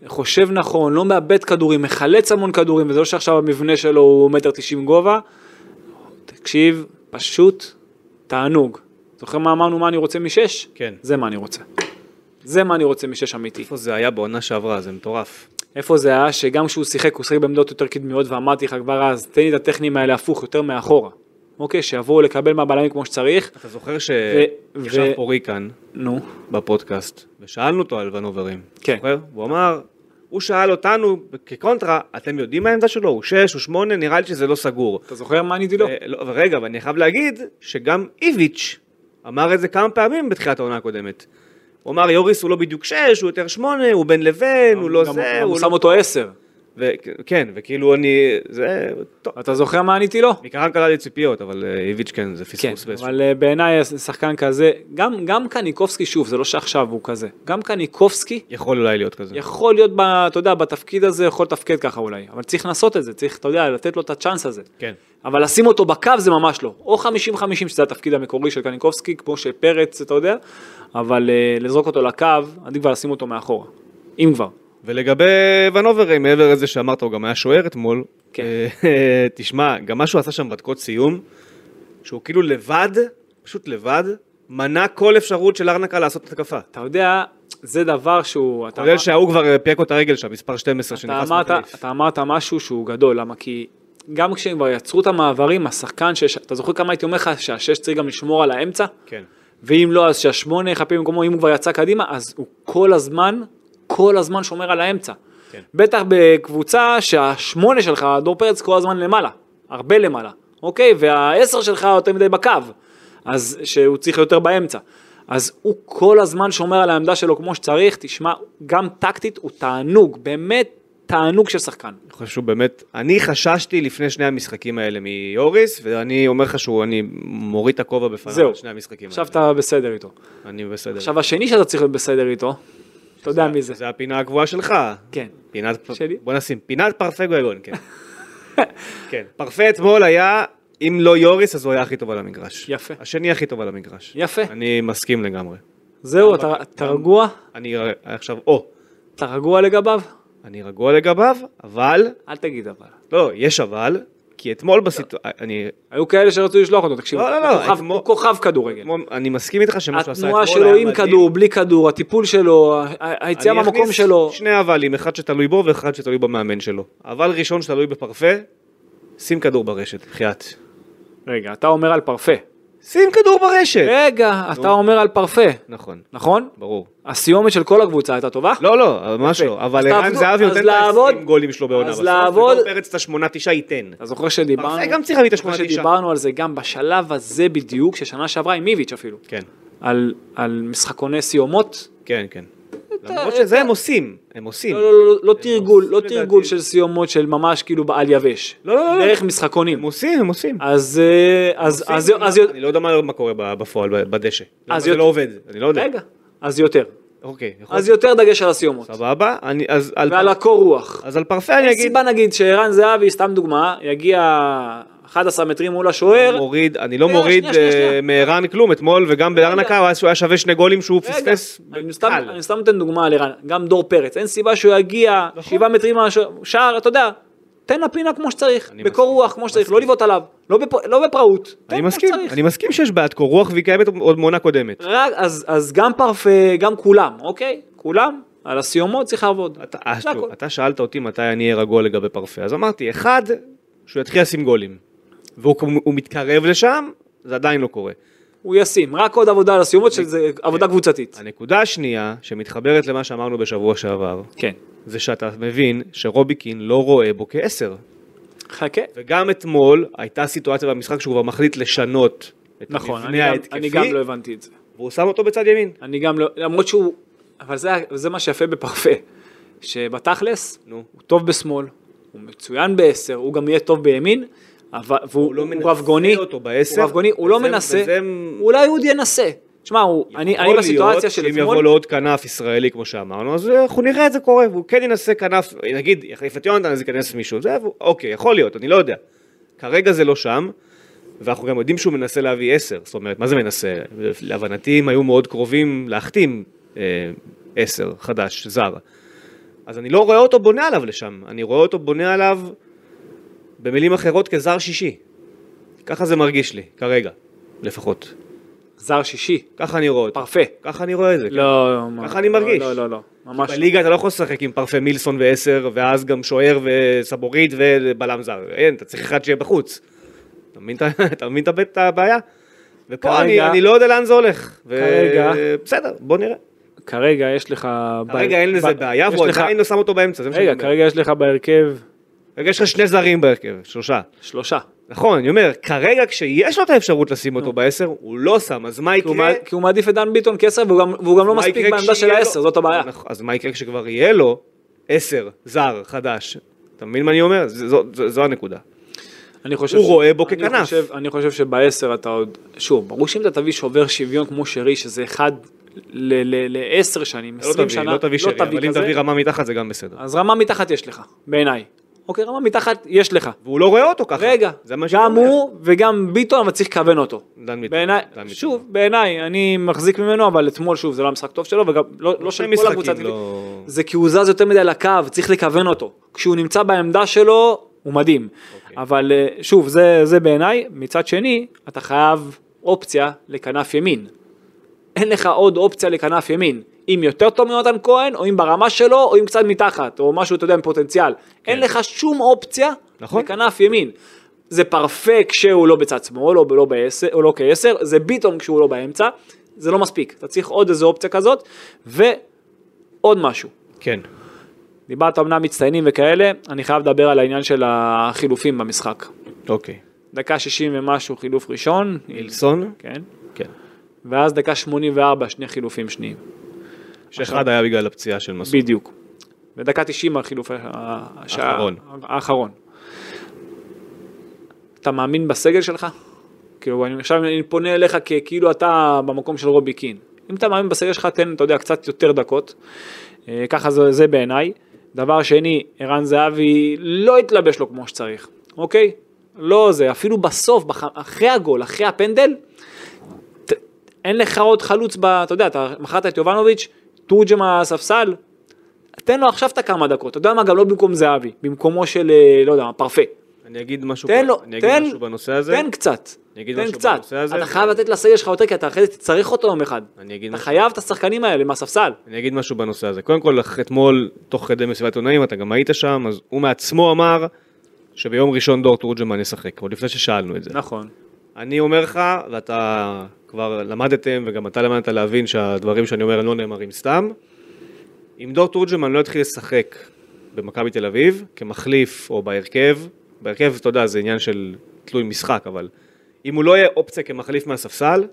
[SPEAKER 3] חושב נכון, לא מאבד כדורים, מחלץ המון כדורים, וזה לא שעכשיו המבנה שלו הוא מטר תשעים גובה. תקשיב, פשוט תענוג. זוכר מה אמרנו מה אני רוצה משש?
[SPEAKER 2] כן.
[SPEAKER 3] זה מה אני רוצה. זה מה אני רוצה משש אמיתי.
[SPEAKER 2] איפה זה היה בעונה שעברה? זה מטורף.
[SPEAKER 3] איפה זה היה שגם כשהוא שיחק, הוא שיחק בעמדות יותר קדמיות, ואמרתי לך כבר אז, תן לי את הטכנים האלה הפוך, יותר מאחורה. אוקיי, שיבואו לקבל מהבלמים כמו שצריך.
[SPEAKER 2] אתה זוכר שישב
[SPEAKER 3] ו-
[SPEAKER 2] פה ריקן
[SPEAKER 3] נו,
[SPEAKER 2] בפודקאסט, ושאלנו אותו על ונוברים.
[SPEAKER 3] כן.
[SPEAKER 2] זוכר? הוא אמר, הוא שאל אותנו כקונטרה, אתם יודעים מה העמדה שלו? הוא שש, הוא שמונה, נראה לי שזה לא סגור.
[SPEAKER 3] אתה זוכר מה עניתי לו?
[SPEAKER 2] אה, לא, ורגע, ואני חייב להגיד שגם איביץ' אמר את זה כמה פעמים בתחילת העונה הקודמת. הוא אמר יוריס הוא לא בדיוק שש, הוא יותר שמונה, הוא בין לבין, הוא לא זה, הוא
[SPEAKER 3] הוא
[SPEAKER 2] לא...
[SPEAKER 3] שם אותו עשר.
[SPEAKER 2] ו- כן, וכאילו אני... זה... טוב.
[SPEAKER 3] אתה זוכר מה עניתי לו?
[SPEAKER 2] קלה לי ציפיות, אבל אה, איביץ' כן, זה
[SPEAKER 3] כן,
[SPEAKER 2] פספוס באיזשהו...
[SPEAKER 3] אבל אה, בעיניי שחקן כזה, גם, גם קניקובסקי, שוב, זה לא שעכשיו הוא כזה, גם קניקובסקי
[SPEAKER 2] יכול אולי להיות כזה.
[SPEAKER 3] יכול להיות, ב, אתה יודע, בתפקיד הזה, יכול לתפקד ככה אולי, אבל צריך לנסות את זה, צריך, אתה יודע, לתת לו את הצ'אנס הזה.
[SPEAKER 2] כן.
[SPEAKER 3] אבל לשים אותו בקו זה ממש לא. או 50-50 שזה התפקיד המקורי של קניקובסקי, כמו שפרץ, אתה יודע, אבל uh, לזרוק אותו לקו, עדיף כבר לשים אותו מאחורה. אם כבר.
[SPEAKER 2] ולגבי ונוברים, מעבר לזה שאמרת, הוא גם היה שוער אתמול.
[SPEAKER 3] כן.
[SPEAKER 2] אה, [LAUGHS] תשמע, גם מה שהוא עשה שם בדקות סיום, שהוא כאילו לבד, פשוט לבד, מנע כל אפשרות של ארנקה לעשות התקפה.
[SPEAKER 3] אתה יודע, זה דבר שהוא... אתה אמר-
[SPEAKER 2] שההוא כבר אה, פירק לו את הרגל שם, מספר 12
[SPEAKER 3] אתה
[SPEAKER 2] שנכנס מחליף.
[SPEAKER 3] אתה אמרת משהו שהוא גדול, למה? כי גם כשהם כבר יצרו את המעברים, השחקן שיש, אתה זוכר כמה הייתי אומר לך שהשש צריך גם לשמור על האמצע?
[SPEAKER 2] כן.
[SPEAKER 3] ואם לא, אז שהשמונה יחפה במקומו, אם הוא כבר יצא קדימה, אז הוא כל הזמן, כל הזמן שומר על האמצע.
[SPEAKER 2] כן.
[SPEAKER 3] בטח בקבוצה שהשמונה שלך, דור פרץ כל הזמן למעלה, הרבה למעלה, אוקיי? והעשר שלך יותר מדי בקו, אז שהוא צריך יותר באמצע. אז הוא כל הזמן שומר על העמדה שלו כמו שצריך, תשמע, גם טקטית הוא תענוג, באמת תענוג של שחקן.
[SPEAKER 2] אני חושב שהוא באמת, אני חששתי לפני שני המשחקים האלה מיוריס, ואני אומר לך שהוא, אני מוריד את הכובע בפניו שני המשחקים
[SPEAKER 3] עכשיו
[SPEAKER 2] האלה.
[SPEAKER 3] אתה בסדר איתו.
[SPEAKER 2] אני בסדר.
[SPEAKER 3] עכשיו השני שאתה צריך להיות בסדר איתו, אתה יודע מי זה.
[SPEAKER 2] זה הפינה הקבועה שלך.
[SPEAKER 3] כן.
[SPEAKER 2] פינת,
[SPEAKER 3] שלי?
[SPEAKER 2] בוא נשים, פינת פרפה גויגון, כן. [LAUGHS] כן, פרפה אתמול היה, אם לא יוריס, אז הוא היה הכי טוב על המגרש.
[SPEAKER 3] יפה.
[SPEAKER 2] השני הכי טוב על המגרש.
[SPEAKER 3] יפה.
[SPEAKER 2] אני מסכים לגמרי.
[SPEAKER 3] זהו, אתה אתה רגוע?
[SPEAKER 2] אני עכשיו, או,
[SPEAKER 3] אתה רגוע לגביו?
[SPEAKER 2] אני רגוע לגביו, אבל,
[SPEAKER 3] אל תגיד אבל.
[SPEAKER 2] לא, יש אבל, כי אתמול בסיטואציה, אני,
[SPEAKER 3] היו כאלה שרצו לשלוח אותו, תקשיב,
[SPEAKER 2] לא, לא, לא,
[SPEAKER 3] כוכב-
[SPEAKER 2] אתמול-
[SPEAKER 3] כוכב כדורגל.
[SPEAKER 2] אני מסכים איתך שמה שהוא עשה אתמול
[SPEAKER 3] התנועה שלו
[SPEAKER 2] היה
[SPEAKER 3] עם
[SPEAKER 2] מדהים.
[SPEAKER 3] כדור, בלי כדור, הטיפול שלו, היציאה
[SPEAKER 2] אני
[SPEAKER 3] מהמקום
[SPEAKER 2] אכניס
[SPEAKER 3] שלו.
[SPEAKER 2] שני אבלים, אחד שתלוי בו ואחד שתלוי במאמן שלו. אבל ראשון שתלוי בפרפה, שים כדור ברשת, בחייאת.
[SPEAKER 3] רגע, אתה אומר על פרפה.
[SPEAKER 2] שים כדור ברשת!
[SPEAKER 3] רגע, אתה אומר על פרפה,
[SPEAKER 2] נכון,
[SPEAKER 3] נכון?
[SPEAKER 2] ברור.
[SPEAKER 3] הסיומת של כל הקבוצה הייתה טובה?
[SPEAKER 2] לא, לא, ממש. לא. אבל ערן זהבי נותן את
[SPEAKER 3] לעבוד-
[SPEAKER 2] ה-20 גולים שלו בעונה
[SPEAKER 3] אז לעבוד-
[SPEAKER 2] פרץ את השמונה תשעה ייתן.
[SPEAKER 3] אתה זוכר שדיברנו,
[SPEAKER 2] פרפה גם צריך להביא את
[SPEAKER 3] זוכר
[SPEAKER 2] השמונה, תשעה.
[SPEAKER 3] שדיברנו על זה גם בשלב הזה בדיוק, ששנה שעברה עם איביץ' אפילו,
[SPEAKER 2] כן,
[SPEAKER 3] על משחקוני סיומות,
[SPEAKER 2] כן, כן.
[SPEAKER 3] אתה-
[SPEAKER 2] למרות שזה הם עושים, הם עושים.
[SPEAKER 3] לא, לא, לא, לא תרגול, לא תרגול. של סיומות של ממש כאילו על יבש.
[SPEAKER 2] לא, לא, לא.
[SPEAKER 3] דרך משחקונים.
[SPEAKER 2] הם עושים, הם עושים.
[SPEAKER 3] אז אה, אז
[SPEAKER 2] עושים,
[SPEAKER 3] אז אז
[SPEAKER 2] אני לא יודע מה מה קורה בפועל, בדשא. למה זה
[SPEAKER 3] יותר-
[SPEAKER 2] לא עובד, אני לא יודע.
[SPEAKER 3] רגע, אז יותר.
[SPEAKER 2] אוקיי, יכול
[SPEAKER 3] אז. יותר דגש על הסיומות.
[SPEAKER 2] סבבה, אני- אז על
[SPEAKER 3] ועל
[SPEAKER 2] פר-
[SPEAKER 3] הקור רוח.
[SPEAKER 2] אז על פרפה אני אגיד,
[SPEAKER 3] סיבה נגיד שערן זהבי, סתם דוגמה, יגיע 11 מטרים מול השוער.
[SPEAKER 2] מוריד, אני לא מוריד אה. מערן כלום, אתמול וגם בארנקה הוא היה- שווה שני גולים שהוא פספס.
[SPEAKER 3] אני סתם- נותן דוגמה על ערן, גם דור פרץ, אין סיבה שהוא יגיע
[SPEAKER 2] נכון.
[SPEAKER 3] שבעה מטרים מהשער, אתה יודע, תן לפינה כמו שצריך, בקור. רוח כמו שצריך, לא לבעוט עליו, לא בפ- לא בפראות, תן
[SPEAKER 2] אני
[SPEAKER 3] כמו
[SPEAKER 2] מסכים,
[SPEAKER 3] שצריך.
[SPEAKER 2] אני מסכים שיש בעיית קור רוח והיא קיימת עוד מעונה קודמת.
[SPEAKER 3] רק, אז, אז גם פרפה, גם כולם, אוקיי? כולם, על הסיומות צריך לעבוד.
[SPEAKER 2] אתה שאלת אותי מתי אני אהיה רגוע לגבי פרפה, אז אמרתי, אחד, שהוא יתחיל לשים גולים, והוא הוא מתקרב לשם, זה עדיין לא קורה.
[SPEAKER 3] הוא ישים, רק עוד עבודה על הסיומות, שזה עבודה קבוצתית.
[SPEAKER 2] הנקודה השנייה, שמתחברת למה שאמרנו בשבוע שעבר,
[SPEAKER 3] כן.
[SPEAKER 2] זה שאתה מבין שרוביקין לא רואה בו כעשר.
[SPEAKER 3] חכה.
[SPEAKER 2] וגם אתמול הייתה סיטואציה במשחק שהוא כבר מחליט לשנות את
[SPEAKER 3] נכון,
[SPEAKER 2] המבנה ההתקפי,
[SPEAKER 3] אני גם לא הבנתי את זה.
[SPEAKER 2] והוא שם אותו בצד ימין.
[SPEAKER 3] אני גם לא, למרות שהוא, אבל זה, זה מה שיפה בפרפה, שבתכלס,
[SPEAKER 2] נו.
[SPEAKER 3] הוא טוב בשמאל, הוא מצוין בעשר, הוא גם יהיה טוב בימין, והוא
[SPEAKER 2] לא
[SPEAKER 3] הוא
[SPEAKER 2] מנסה
[SPEAKER 3] רבגוני,
[SPEAKER 2] אותו בעשר,
[SPEAKER 3] הוא רבגוני, הוא לא מנסה, אולי הוא עוד ינסה. תשמע, הוא- אני, בסיטואציה של
[SPEAKER 2] שאם יבוא
[SPEAKER 3] אתמול,
[SPEAKER 2] לו עוד כנף ישראלי כמו שאמרנו, אז אנחנו נראה את זה קורה, והוא כן ינסה כנף, נגיד יחליף את יונתן אז ייכנס מישהו, זה, אוקיי, יכול להיות, אני לא יודע. כרגע זה לא שם, ואנחנו גם יודעים שהוא מנסה להביא עשר, זאת אומרת, מה זה מנסה? להבנתי הם היו מאוד קרובים להחתים אה, עשר חדש, זר. אז אני לא רואה אותו בונה עליו לשם, אני רואה אותו בונה עליו, במילים אחרות, כזר שישי. ככה זה מרגיש לי, כרגע, לפחות.
[SPEAKER 3] זר שישי,
[SPEAKER 2] ככה אני רואה אותו.
[SPEAKER 3] פרפה.
[SPEAKER 2] ככה אני רואה את זה. כן.
[SPEAKER 3] לא,
[SPEAKER 2] ככה אני מרגיש.
[SPEAKER 3] לא, לא, לא, ממש. לא.
[SPEAKER 2] בליגה אתה לא יכול לשחק עם פרפה מילסון ועשר, ואז גם שוער וסבורית ובלם זר. אין, אתה צריך אחד שיהיה בחוץ. אתה מבין את [LAUGHS] את את הבעיה? ופה אני,
[SPEAKER 3] כרגע-
[SPEAKER 2] אני לא יודע לאן זה הולך. ו-
[SPEAKER 3] כרגע-
[SPEAKER 2] בסדר, בוא נראה.
[SPEAKER 3] כרגע יש לך...
[SPEAKER 2] כרגע אין לזה
[SPEAKER 3] ב-
[SPEAKER 2] בעיה, והוא עדיין לא שם אותו באמצע, זה
[SPEAKER 3] רגע. כרגע יש לך בהרכב
[SPEAKER 2] כרגע יש לך שני זרים בהרכב, שלושה.
[SPEAKER 3] שלושה.
[SPEAKER 2] נכון, אני אומר, כרגע כשיש לו את האפשרות לשים אותו בעשר, הוא לא שם, אז מה יקרה?
[SPEAKER 3] כי הוא מעדיף את דן ביטון כעשר והוא גם- לא מספיק בעמדה של העשר, זאת הבעיה.
[SPEAKER 2] נכון, אז מה יקרה כשכבר יהיה לו עשר, זר, חדש? אתה מבין מה אני אומר? זו, הנקודה.
[SPEAKER 3] אני חושב
[SPEAKER 2] הוא
[SPEAKER 3] ש-
[SPEAKER 2] רואה בו
[SPEAKER 3] אני
[SPEAKER 2] ככנף.
[SPEAKER 3] חושב- אני חושב שבעשר אתה עוד, שוב, ברור שאם אתה תביא שובר שוויון כמו שרי, שזה אחד לעשר שנים,
[SPEAKER 2] לא
[SPEAKER 3] עשרים שנה,
[SPEAKER 2] לא תביא שרי, אבל אם תביא רמה מתחת זה גם בסדר.
[SPEAKER 3] אז רמה מתחת יש לך, בעיניי. אוקיי, רמה מתחת יש לך.
[SPEAKER 2] והוא לא רואה אותו ככה.
[SPEAKER 3] רגע, גם. הוא וגם ביטון, אבל צריך לכוון אותו.
[SPEAKER 2] דן ביטון,
[SPEAKER 3] בעיניי. שוב, בעיניי, אני מחזיק ממנו, אבל אתמול, שוב, זה לא המשחק טוב שלו, וגם לא לא של
[SPEAKER 2] שני
[SPEAKER 3] כל הקבוצה.
[SPEAKER 2] לא-
[SPEAKER 3] זה כי הוא זז יותר מדי לקו, צריך לכוון אותו. כשהוא נמצא בעמדה שלו, הוא מדהים.
[SPEAKER 2] אוקיי.
[SPEAKER 3] אבל אה, שוב, זה, זה בעיניי. מצד שני, אתה חייב אופציה לכנף ימין. אין לך עוד אופציה לכנף ימין. אם יותר טוב מיונתן כהן, או אם ברמה שלו, או אם קצת מתחת, או משהו, אתה יודע, עם פוטנציאל. אין לך שום אופציה
[SPEAKER 2] כן. נכון.
[SPEAKER 3] לכנף ימין. זה פרפק כשהוא לא בצד שמאל, או לא, בעשר, או לא כעשר, זה ביטון כשהוא לא באמצע, זה לא מספיק. אתה צריך עוד איזו אופציה כזאת, ועוד משהו.
[SPEAKER 2] כן.
[SPEAKER 3] דיברת אמנם מצטיינים וכאלה, אני חייב לדבר על העניין של החילופים במשחק.
[SPEAKER 2] אוקיי.
[SPEAKER 3] דקה 60 ומשהו חילוף ראשון,
[SPEAKER 2] אילסון?
[SPEAKER 3] כן,
[SPEAKER 2] כן.
[SPEAKER 3] ואז דקה 84 שני חילופים שניים,
[SPEAKER 2] שאחד היה בגלל הפציעה של מסעוד.
[SPEAKER 3] בדיוק. ודקה 90 החילוף
[SPEAKER 2] האחרון.
[SPEAKER 3] האחרון. אתה מאמין בסגל שלך? כאילו, אני, עכשיו אני פונה אליך כאילו אתה במקום של רובי קין. אם אתה מאמין בסגל שלך, תן, אתה יודע, קצת יותר דקות. אה, ככה זה, זה בעיניי. דבר שני, ערן זהבי לא התלבש לו כמו שצריך, אוקיי? לא זה, אפילו בסוף, בח... אחרי הגול, אחרי הפנדל, ת... אין לך עוד חלוץ, ב... אתה יודע, אתה מכרת את יובנוביץ', תורג'ם הספסל, תן לו עכשיו את הכמה דקות, אתה יודע מה, גם לא במקום זהבי, במקומו של, אה, לא יודע, פרפה.
[SPEAKER 2] אני אגיד משהו
[SPEAKER 3] תן לו,
[SPEAKER 2] אני אגיד
[SPEAKER 3] תן,
[SPEAKER 2] משהו בנושא הזה.
[SPEAKER 3] תן קצת,
[SPEAKER 2] אני אגיד
[SPEAKER 3] תן
[SPEAKER 2] משהו
[SPEAKER 3] קצת,
[SPEAKER 2] בנושא הזה.
[SPEAKER 3] אתה חייב לתת לסגל שלך יותר, כי אתה אחרי זה תצטרך אותו יום אחד,
[SPEAKER 2] אני אגיד
[SPEAKER 3] אתה
[SPEAKER 2] משהו.
[SPEAKER 3] חייב את השחקנים האלה מהספסל,
[SPEAKER 2] אני אגיד משהו בנושא הזה. קודם כל, אתמול, תוך כדי מסיבת עונאים, אתה גם היית שם, אז הוא מעצמו אמר שביום ראשון דור תורג'מן ישחק, עוד לפני ששאלנו את זה.
[SPEAKER 3] נכון,
[SPEAKER 2] אני אומר לך, ואתה כבר למדתם, וגם אתה למדת להבין שהדברים שאני אומר לא נאמרים סתם, אם דור תורג'מן לא יתחיל לשחק במכבי תל אביב, כמחליף או בהרכב, בהרכב, אתה יודע, זה עניין של תלוי משחק, אבל אם הוא לא יהיה אופציה כמחליף מהספסל,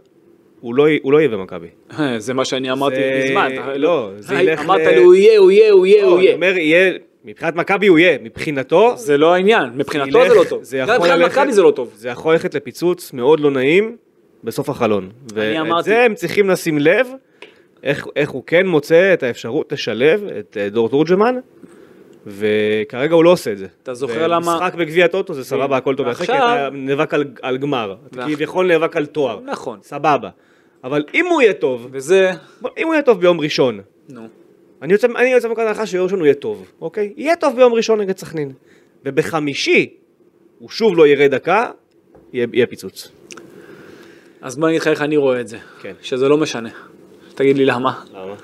[SPEAKER 2] הוא לא, הוא לא יהיה במכבי. [LAUGHS]
[SPEAKER 3] זה מה שאני אמרתי
[SPEAKER 2] זה-
[SPEAKER 3] מזמן,
[SPEAKER 2] לא, זה
[SPEAKER 3] היי,
[SPEAKER 2] ילך
[SPEAKER 3] אמרת לי הוא יהיה, הוא יהיה, הוא יהיה,
[SPEAKER 2] לא,
[SPEAKER 3] הוא יהיה,
[SPEAKER 2] אומר, יהיה, מבחינת מכבי הוא יהיה, מבחינתו,
[SPEAKER 3] זה לא העניין, מבחינתו
[SPEAKER 2] ילך-
[SPEAKER 3] זה לא טוב,
[SPEAKER 2] זה יכול
[SPEAKER 3] מבחינת
[SPEAKER 2] ללכת-
[SPEAKER 3] מכבי זה לא טוב,
[SPEAKER 2] זה יכול ללכת לפיצוץ מאוד לא נעים בסוף החלון. ואת
[SPEAKER 3] אמרתי-
[SPEAKER 2] זה הם צריכים לשים לב, איך, איך הוא כן מוצא את האפשרות לשלב את אה, דור תורג'מן, וכרגע הוא לא עושה את זה.
[SPEAKER 3] אתה זוכר למה-
[SPEAKER 2] משחק בגביע הטוטו זה סבבה, הכל טוב,
[SPEAKER 3] ועכשיו...
[SPEAKER 2] אתה נאבק על, על גמר, אתה
[SPEAKER 3] ועכשיו-
[SPEAKER 2] כביכול נאבק על תואר,
[SPEAKER 3] נכון,
[SPEAKER 2] סבבה. אבל אם הוא יהיה טוב,
[SPEAKER 3] וזה,
[SPEAKER 2] אם הוא יהיה טוב ביום ראשון,
[SPEAKER 3] נו,
[SPEAKER 2] אני יוצא, אני יוצא מנקודת הנחה שיום ראשון הוא יהיה טוב, אוקיי? יהיה טוב ביום ראשון נגד סכנין. ובחמישי, הוא שוב לא יראה דקה, יהיה, יהיה פיצוץ.
[SPEAKER 3] אז בוא אני אגיד לך איך אני רואה את זה,
[SPEAKER 2] כן.
[SPEAKER 3] שזה לא משנה, תגיד לי למה,
[SPEAKER 2] למה?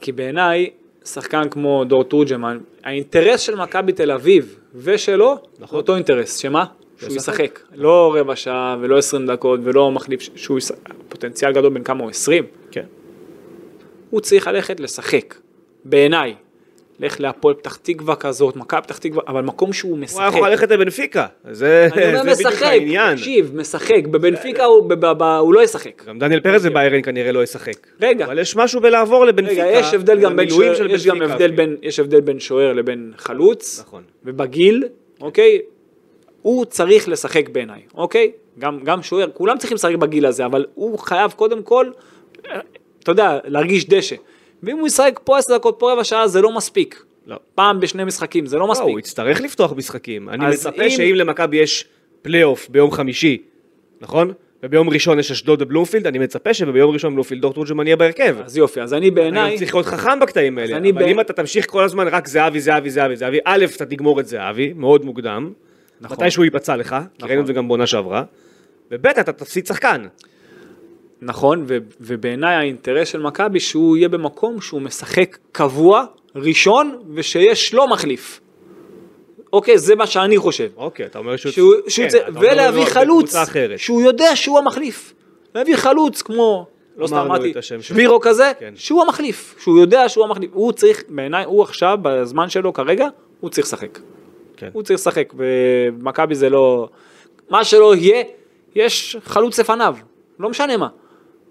[SPEAKER 3] כי בעיניי, שחקן כמו דור תורג'מן, האינטרס של מכבי תל אביב ושלו,
[SPEAKER 2] נכון.
[SPEAKER 3] אותו אינטרס, שמה? שהוא ישחק. לא רבע שעה ולא 20 דקות ולא מחליף, שהוא ישחק. פוטנציאל גדול בין כמה הוא? 20?
[SPEAKER 2] כן.
[SPEAKER 3] הוא צריך ללכת לשחק, בעיניי. לך להפועל פתח תקווה כזאת, מכבי פתח תקווה, אבל מקום שהוא
[SPEAKER 2] הוא
[SPEAKER 3] משחק.
[SPEAKER 2] היה יכול ללכת לבנפיקה, זה בדיוק העניין.
[SPEAKER 3] תקשיב, משחק, בבנפיקה הוא, הוא לא ישחק.
[SPEAKER 2] גם דניאל פרץ בביירן כנראה לא ישחק.
[SPEAKER 3] רגע.
[SPEAKER 2] אבל יש משהו בלעבור לבנפיקה.
[SPEAKER 3] רגע, יש הבדל גם בין שוער, יש גם הבדל. בין, יש הבדל בין שוער לבין חלוץ,
[SPEAKER 2] נכון.
[SPEAKER 3] ובגיל, אוקיי? הוא צריך לשחק בעיניי, אוקיי? גם, גם שוער, כולם צריכים לשחק בגיל הזה, אבל הוא חייב קודם כל, אתה יודע, להרגיש דשא. ואם הוא ישחק פה עשר דקות, פה רבע שעה, זה לא מספיק.
[SPEAKER 2] לא.
[SPEAKER 3] פעם בשני משחקים, זה לא
[SPEAKER 2] לא,
[SPEAKER 3] מספיק.
[SPEAKER 2] הוא יצטרך לפתוח משחקים. אני מצפה
[SPEAKER 3] אם-
[SPEAKER 2] שאם למכבי יש פלייאוף ביום חמישי, נכון? וביום ראשון יש אשדוד ובלומפילד, אני מצפה שביום ראשון בלומפילד דור תורג'מן יהיה בהרכב.
[SPEAKER 3] אז יופי, אז אני
[SPEAKER 2] אני
[SPEAKER 3] בעיניי,
[SPEAKER 2] צריך להיות חכם בקטעים האלה,
[SPEAKER 3] אני
[SPEAKER 2] אבל
[SPEAKER 3] ב-
[SPEAKER 2] אם אתה תמשיך כל הזמן רק זהבי, זהבי, זהבי, זהבי, א', אתה תגמור את זהבי, מאוד מוקדם,
[SPEAKER 3] נכון.
[SPEAKER 2] מתי שהוא ייפצע לך, כי
[SPEAKER 3] נכון.
[SPEAKER 2] ראינו את זה גם בעונה שעברה, וב', אתה תפסיד שחקן.
[SPEAKER 3] נכון, ו- ובעיניי האינטרס של מכבי שהוא יהיה במקום שהוא משחק קבוע, ראשון, ושיש לו מחליף. אוקיי, זה מה שאני חושב.
[SPEAKER 2] אוקיי, אתה אומר שהוא...
[SPEAKER 3] שהוא, שהוא
[SPEAKER 2] כן, אומר
[SPEAKER 3] ולהביא
[SPEAKER 2] לו,
[SPEAKER 3] חלוץ. שהוא יודע שהוא המחליף. להביא חלוץ כמו, לא סתם אמרתי. שבירו כזה,
[SPEAKER 2] כן.
[SPEAKER 3] שהוא המחליף, שהוא יודע שהוא המחליף. הוא צריך, בעיניי, הוא עכשיו, בזמן שלו כרגע, הוא צריך לשחק.
[SPEAKER 2] כן.
[SPEAKER 3] הוא צריך לשחק, ומכבי זה לא... מה שלא יהיה, יש חלוץ לפניו, לא משנה מה.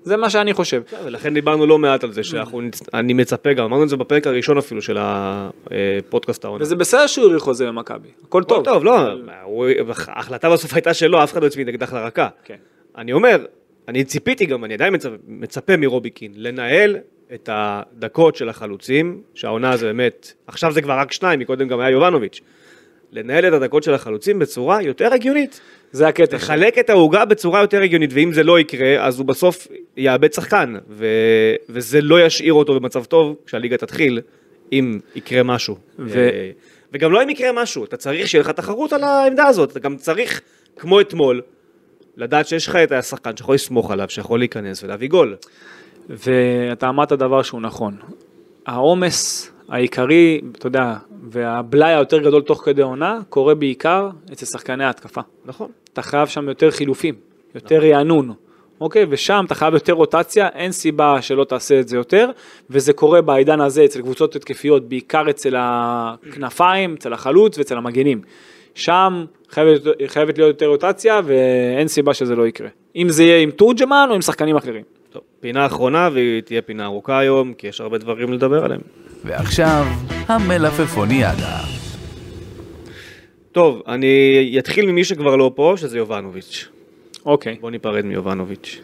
[SPEAKER 3] זה מה שאני חושב.
[SPEAKER 2] ולכן דיברנו לא מעט על זה, שאנחנו, נצ- אני מצפה גם, אמרנו את זה בפרק הראשון אפילו של הפודקאסט העונה.
[SPEAKER 3] וזה בסדר שהוא האריך חוזה במכבי, הכל
[SPEAKER 2] טוב,
[SPEAKER 3] טוב.
[SPEAKER 2] לא, ההחלטה בסוף הייתה שלו, אף אחד לא הצמיד אקדח לרקה.
[SPEAKER 3] כן.
[SPEAKER 2] אני אומר, אני ציפיתי גם, אני עדיין מצפה, מצפה מרובי קין, לנהל את הדקות של החלוצים, שהעונה זה באמת, עכשיו זה כבר רק שניים, מקודם גם היה יובנוביץ', לנהל את הדקות של החלוצים בצורה יותר הגיונית.
[SPEAKER 3] זה הקטע.
[SPEAKER 2] לחלק את העוגה בצורה יותר הגיונית, ואם זה לא יקרה, אז הוא בסוף יאבד שחקן, ו... וזה לא ישאיר אותו במצב טוב כשהליגה תתחיל, אם יקרה משהו.
[SPEAKER 3] ו-
[SPEAKER 2] אה, וגם לא אם יקרה משהו, אתה צריך שיהיה לך תחרות על העמדה הזאת, אתה גם צריך, כמו אתמול, לדעת שיש לך את השחקן שיכול לסמוך עליו, שיכול להיכנס ולהביא גול.
[SPEAKER 3] ואתה אמרת דבר שהוא נכון. העומס העיקרי, אתה יודע, והבלאי היותר גדול תוך כדי עונה, קורה בעיקר אצל שחקני ההתקפה.
[SPEAKER 2] נכון.
[SPEAKER 3] אתה חייב שם יותר חילופים, יותר רענון, אוקיי? ושם אתה חייב יותר רוטציה, אין סיבה שלא תעשה את זה יותר, וזה קורה בעידן הזה אצל קבוצות התקפיות, בעיקר אצל הכנפיים, אצל החלוץ ואצל המגנים. שם חייבת, חייבת להיות יותר רוטציה, ואין סיבה שזה לא יקרה. אם זה יהיה עם תורג'מן או עם שחקנים אחרים.
[SPEAKER 2] טוב, פינה אחרונה, והיא תהיה פינה ארוכה היום, כי יש הרבה דברים לדבר עליהם.
[SPEAKER 1] ועכשיו, המלפפוניאדה.
[SPEAKER 2] טוב, אני אתחיל ממי שכבר לא פה, שזה יובנוביץ'.
[SPEAKER 3] אוקיי,
[SPEAKER 2] בוא ניפרד מיובנוביץ'.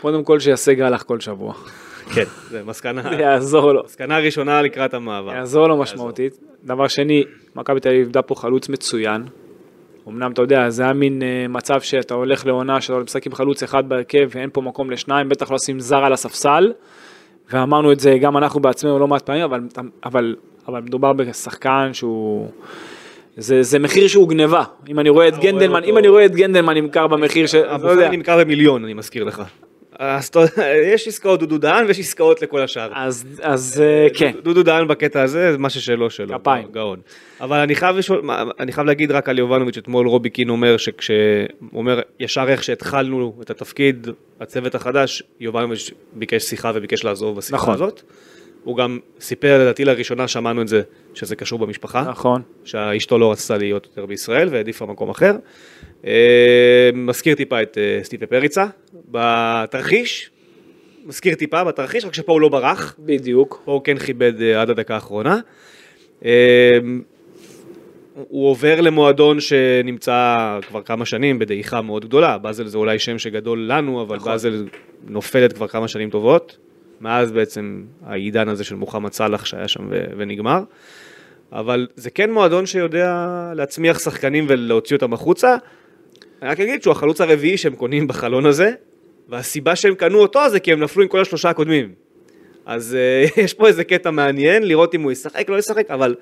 [SPEAKER 3] קודם כל שיעשה גלח כל שבוע.
[SPEAKER 2] כן, זה מסקנה.
[SPEAKER 3] זה יעזור לו.
[SPEAKER 2] מסקנה ראשונה לקראת המעבר.
[SPEAKER 3] יעזור לו משמעותית. דבר שני, מכבי תל אביב איבדה פה חלוץ מצוין. אמנם אתה יודע, זה היה מין אה, מצב שאתה הולך לעונה שאתה משחק עם חלוץ אחד בהרכב ואין פה מקום לשניים, בטח לא לשים זר על הספסל. ואמרנו את זה גם אנחנו בעצמנו לא מעט פעמים, אבל, אבל, אבל מדובר בשחקן שהוא... זה, זה מחיר שהוא גניבה. אם אני רואה את
[SPEAKER 2] רואה
[SPEAKER 3] גנדלמן. אם אני רואה את גנדלמן נמכר במחיר ש... לא
[SPEAKER 2] הבופר
[SPEAKER 3] יודע.
[SPEAKER 2] נמכר במיליון, אני מזכיר לך. יש עסקאות דודו דהן ויש עסקאות לכל השאר.
[SPEAKER 3] אז, אז אה, כן.
[SPEAKER 2] דודו דהן בקטע הזה, זה מה ששלו שלו.
[SPEAKER 3] כפיים.
[SPEAKER 2] גאון. אבל אני חייב, לשאול, אני חייב להגיד רק על יובנוביץ', אתמול רובי קין אומר שכש... אומר, ישר איך שהתחלנו את התפקיד, הצוות החדש, יובנוביץ' ביקש שיחה וביקש לעזוב בשיחה
[SPEAKER 3] נכון.
[SPEAKER 2] הזאת. הוא גם סיפר, לדעתי לראשונה שמענו את זה, שזה קשור במשפחה.
[SPEAKER 3] נכון.
[SPEAKER 2] שאשתו לא רצתה להיות יותר בישראל והעדיפה מקום אחר. אה, מזכיר טיפה את אה, סטיפה פריצה בתרחיש, מזכיר טיפה בתרחיש, רק שפה הוא לא ברח,
[SPEAKER 3] בדיוק.
[SPEAKER 2] פה הוא כן כיבד אה, עד הדקה האחרונה. הוא עובר למועדון שנמצא כבר כמה שנים בדעיכה מאוד גדולה, באזל זה אולי שם שגדול לנו, אבל
[SPEAKER 3] נכון.
[SPEAKER 2] באזל נופלת כבר כמה שנים טובות, מאז בעצם העידן הזה של מוחמד סאלח שהיה שם ו- ונגמר. אבל זה כן מועדון שיודע להצמיח שחקנים ולהוציא אותם החוצה. אני רק אגיד שהוא החלוץ הרביעי שהם קונים בחלון הזה, והסיבה שהם קנו אותו זה כי הם נפלו עם כל השלושה הקודמים. אז uh, [LAUGHS] יש פה איזה קטע מעניין, לראות אם הוא ישחק, לא ישחק, אבל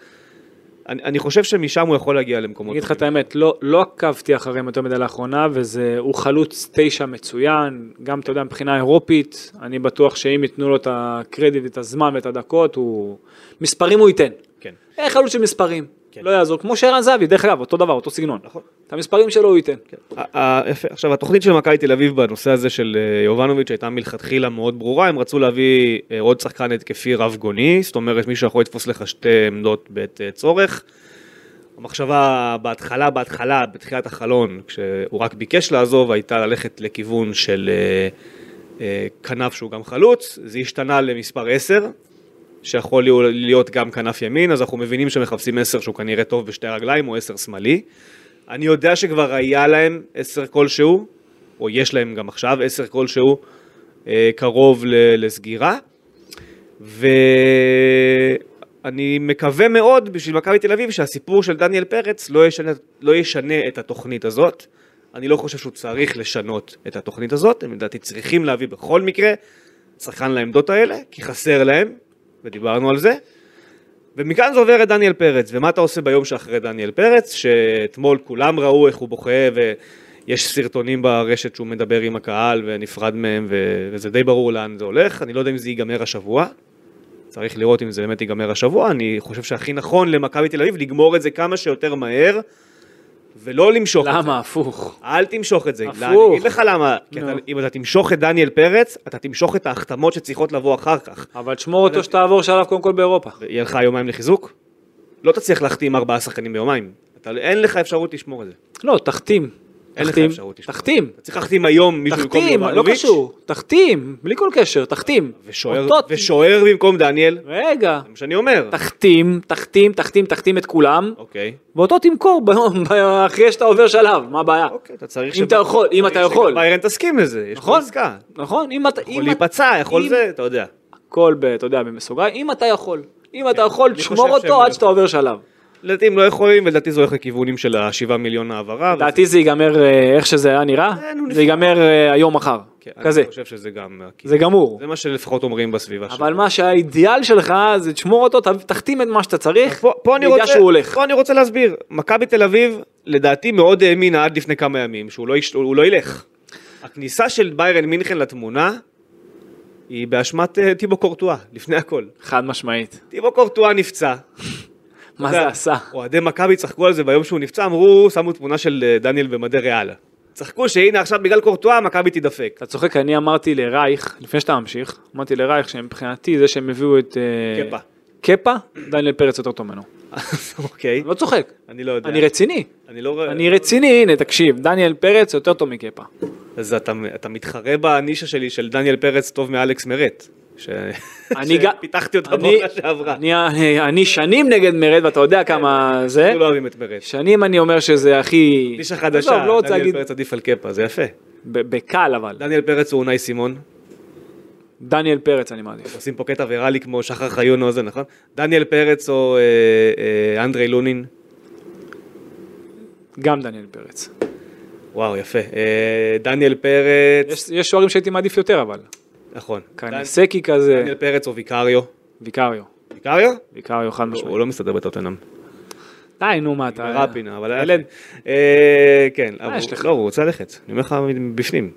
[SPEAKER 2] אני, אני חושב שמשם הוא יכול להגיע למקומות.
[SPEAKER 3] אני אגיד לך את האמת, לא, לא עקבתי אחריהם יותר מדי לאחרונה, והוא חלוץ תשע מצוין, גם אתה יודע מבחינה אירופית, אני בטוח שאם ייתנו לו את הקרדיט, את הזמן ואת הדקות, הוא... מספרים הוא ייתן.
[SPEAKER 2] כן.
[SPEAKER 3] איך חלוץ של מספרים? כן. לא יעזור, כמו שערן זהבי, דרך אגב, אותו דבר, אותו סגנון.
[SPEAKER 2] נכון.
[SPEAKER 3] את המספרים שלו הוא ייתן.
[SPEAKER 2] יפה, עכשיו התוכנית של מכבי תל אביב בנושא הזה של אה, יובנוביץ' הייתה מלכתחילה מאוד ברורה, הם רצו להביא אה, עוד שחקן התקפי רב גוני, זאת אומרת מישהו יכול לתפוס לך שתי עמדות בעת אה, צורך. המחשבה בהתחלה, בהתחלה, בתחילת החלון, כשהוא רק ביקש לעזוב, הייתה ללכת לכיוון של כנף שהוא גם חלוץ, זה השתנה למספר 10, שיכול להיות גם כנף ימין, אז אנחנו מבינים שמחפשים 10 שהוא כנראה טוב בשתי רגליים, או 10 שמאלי. אני יודע שכבר היה להם 10 כלשהו, או יש להם גם עכשיו 10 כלשהו, אה, קרוב לסגירה. ואני מקווה מאוד בשביל מכבי תל אביב שהסיפור של דניאל פרץ לא ישנה, לא ישנה את התוכנית הזאת. אני לא חושב שהוא צריך לשנות את התוכנית הזאת, הם לדעתי צריכים להביא בכל מקרה שחקן לעמדות האלה, כי חסר להם, ודיברנו על זה. ומכאן זה עובר את דניאל פרץ, ומה אתה עושה ביום שאחרי דניאל פרץ, שאתמול כולם ראו איך הוא בוכה ויש סרטונים ברשת שהוא מדבר עם הקהל ונפרד מהם ו... וזה די ברור לאן זה הולך, אני לא יודע אם זה ייגמר השבוע, צריך לראות אם זה באמת ייגמר השבוע, אני חושב שהכי נכון למכבי תל אביב לגמור את זה כמה שיותר מהר ולא למשוך
[SPEAKER 3] למה?
[SPEAKER 2] את זה.
[SPEAKER 3] למה? הפוך.
[SPEAKER 2] אל תמשוך את זה.
[SPEAKER 3] הפוך.
[SPEAKER 2] לא, אני אגיד לך למה, כי אתה, אם אתה תמשוך את דניאל פרץ, אתה תמשוך את ההחתמות שצריכות לבוא אחר כך.
[SPEAKER 3] אבל תשמור אותו שתעבור שלב קודם כל באירופה.
[SPEAKER 2] יהיה לך יומיים לחיזוק? לא תצליח להחתים ארבעה שחקנים ביומיים. אתה, אין לך אפשרות לשמור את זה.
[SPEAKER 3] לא, תחתים.
[SPEAKER 2] אין לך אפשרות לשמור.
[SPEAKER 3] תחתים.
[SPEAKER 2] אתה צריך להחתים היום מישהו במקום
[SPEAKER 3] תחתים, לא קשור. תחתים, בלי כל קשר, תחתים.
[SPEAKER 2] ושוער, במקום דניאל,
[SPEAKER 3] רגע.
[SPEAKER 2] זה מה שאני אומר.
[SPEAKER 3] תחתים, תחתים, תחתים, תחתים את כולם,
[SPEAKER 2] אוקיי.
[SPEAKER 3] ואותו תמכור ביום, אחרי שאתה עובר שלב, מה הבעיה?
[SPEAKER 2] אוקיי, אתה צריך
[SPEAKER 3] אם אתה יכול, אם אתה יכול.
[SPEAKER 2] ביירן תסכים לזה, יש פה
[SPEAKER 3] נכון?
[SPEAKER 2] עסקה.
[SPEAKER 3] נכון? אם אתה...
[SPEAKER 2] יכול להיפצע, יכול זה, אתה יודע.
[SPEAKER 3] הכל, אתה יודע, במסוגריים, אם אתה יכול. אם אתה יכול,
[SPEAKER 2] אני
[SPEAKER 3] תשמור אותו עד שאתה עובר שלב.
[SPEAKER 2] לדעתי הם לא יכולים, ולדעתי זה הולך לכיוונים של השבעה מיליון העברה.
[SPEAKER 3] לדעתי זה ייגמר אה, איך שזה היה נראה,
[SPEAKER 2] הוא
[SPEAKER 3] זה. ייגמר אה, היום מחר.
[SPEAKER 2] כן,
[SPEAKER 3] כזה.
[SPEAKER 2] אני חושב שזה גם...
[SPEAKER 3] זה גמור.
[SPEAKER 2] זה מה שלפחות אומרים בסביבה שלנו.
[SPEAKER 3] אבל מה שהאידיאל שלך זה תשמור אותו, תחתים את מה שאתה צריך,
[SPEAKER 2] רוצה,
[SPEAKER 3] שהוא הולך.
[SPEAKER 2] פה אני רוצה להסביר, מכבי תל אביב לדעתי מאוד האמינה עד לפני כמה ימים שהוא לא, לא ילך. הכניסה של ביירן מינכן לתמונה היא באשמת טיבו קורטואה, לפני הכל.
[SPEAKER 3] חד משמעית.
[SPEAKER 2] טיבו קורטואה נפצע.
[SPEAKER 3] מה זה עשה?
[SPEAKER 2] אוהדי מכבי צחקו על זה ביום שהוא נפצע, אמרו, שמו תמונה של אה, דניאל במדי ריאל. צחקו שהנה עכשיו בגלל קורטואה מכבי תידפק.
[SPEAKER 3] אתה צוחק, אני אמרתי לרייך, לפני שאתה ממשיך, אמרתי לרייך שמבחינתי זה שהם הביאו את... אה,
[SPEAKER 2] קפה.
[SPEAKER 3] קפה, דניאל פרץ יותר טוב ממנו. [LAUGHS]
[SPEAKER 2] אוקיי,
[SPEAKER 3] לא צוחק,
[SPEAKER 2] אני לא יודע.
[SPEAKER 3] אני רציני.
[SPEAKER 2] אני לא.
[SPEAKER 3] אני רציני, הנה תקשיב, דניאל פרץ יותר טוב מקפה.
[SPEAKER 2] אז אתה מתחרה בנישה שלי של דניאל פרץ טוב מאלכס מרט. [LAUGHS] שפיתחתי אותה בעונה שעברה.
[SPEAKER 3] אני- אני אני שנים נגד מרד ואתה יודע כמה זה.
[SPEAKER 2] אנחנו לא אוהבים את מרט.
[SPEAKER 3] שנים אני אומר שזה הכי...
[SPEAKER 2] נישה חדשה,
[SPEAKER 3] עזוב, לא רוצה
[SPEAKER 2] דניאל. פרץ עדיף על קפה, זה יפה.
[SPEAKER 3] בקל אבל.
[SPEAKER 2] דניאל פרץ הוא אונאי סימון.
[SPEAKER 3] דניאל פרץ אני מעדיף.
[SPEAKER 2] עושים פה קטע ויראלי כמו שחר חיון או זה, נכון? דניאל פרץ או אה, אה, אנדרי לונין.
[SPEAKER 3] גם דניאל פרץ.
[SPEAKER 2] וואו, יפה. אה, דניאל פרץ,
[SPEAKER 3] יש- יש שוערים שהייתי מעדיף יותר אבל.
[SPEAKER 2] נכון.
[SPEAKER 3] קרנסקי כזה.
[SPEAKER 2] דניאל פרץ או ויקריו.
[SPEAKER 3] ויקריו.
[SPEAKER 2] ויקריו?
[SPEAKER 3] ויקריו חד משמעית.
[SPEAKER 2] הוא לא מסתדר בטוטנאם.
[SPEAKER 3] די נו מה אתה...
[SPEAKER 2] רפינה, אבל...
[SPEAKER 3] ילד.
[SPEAKER 2] אה, כן? לא, הוא רוצה ללכת. אני אומר לך בפנים.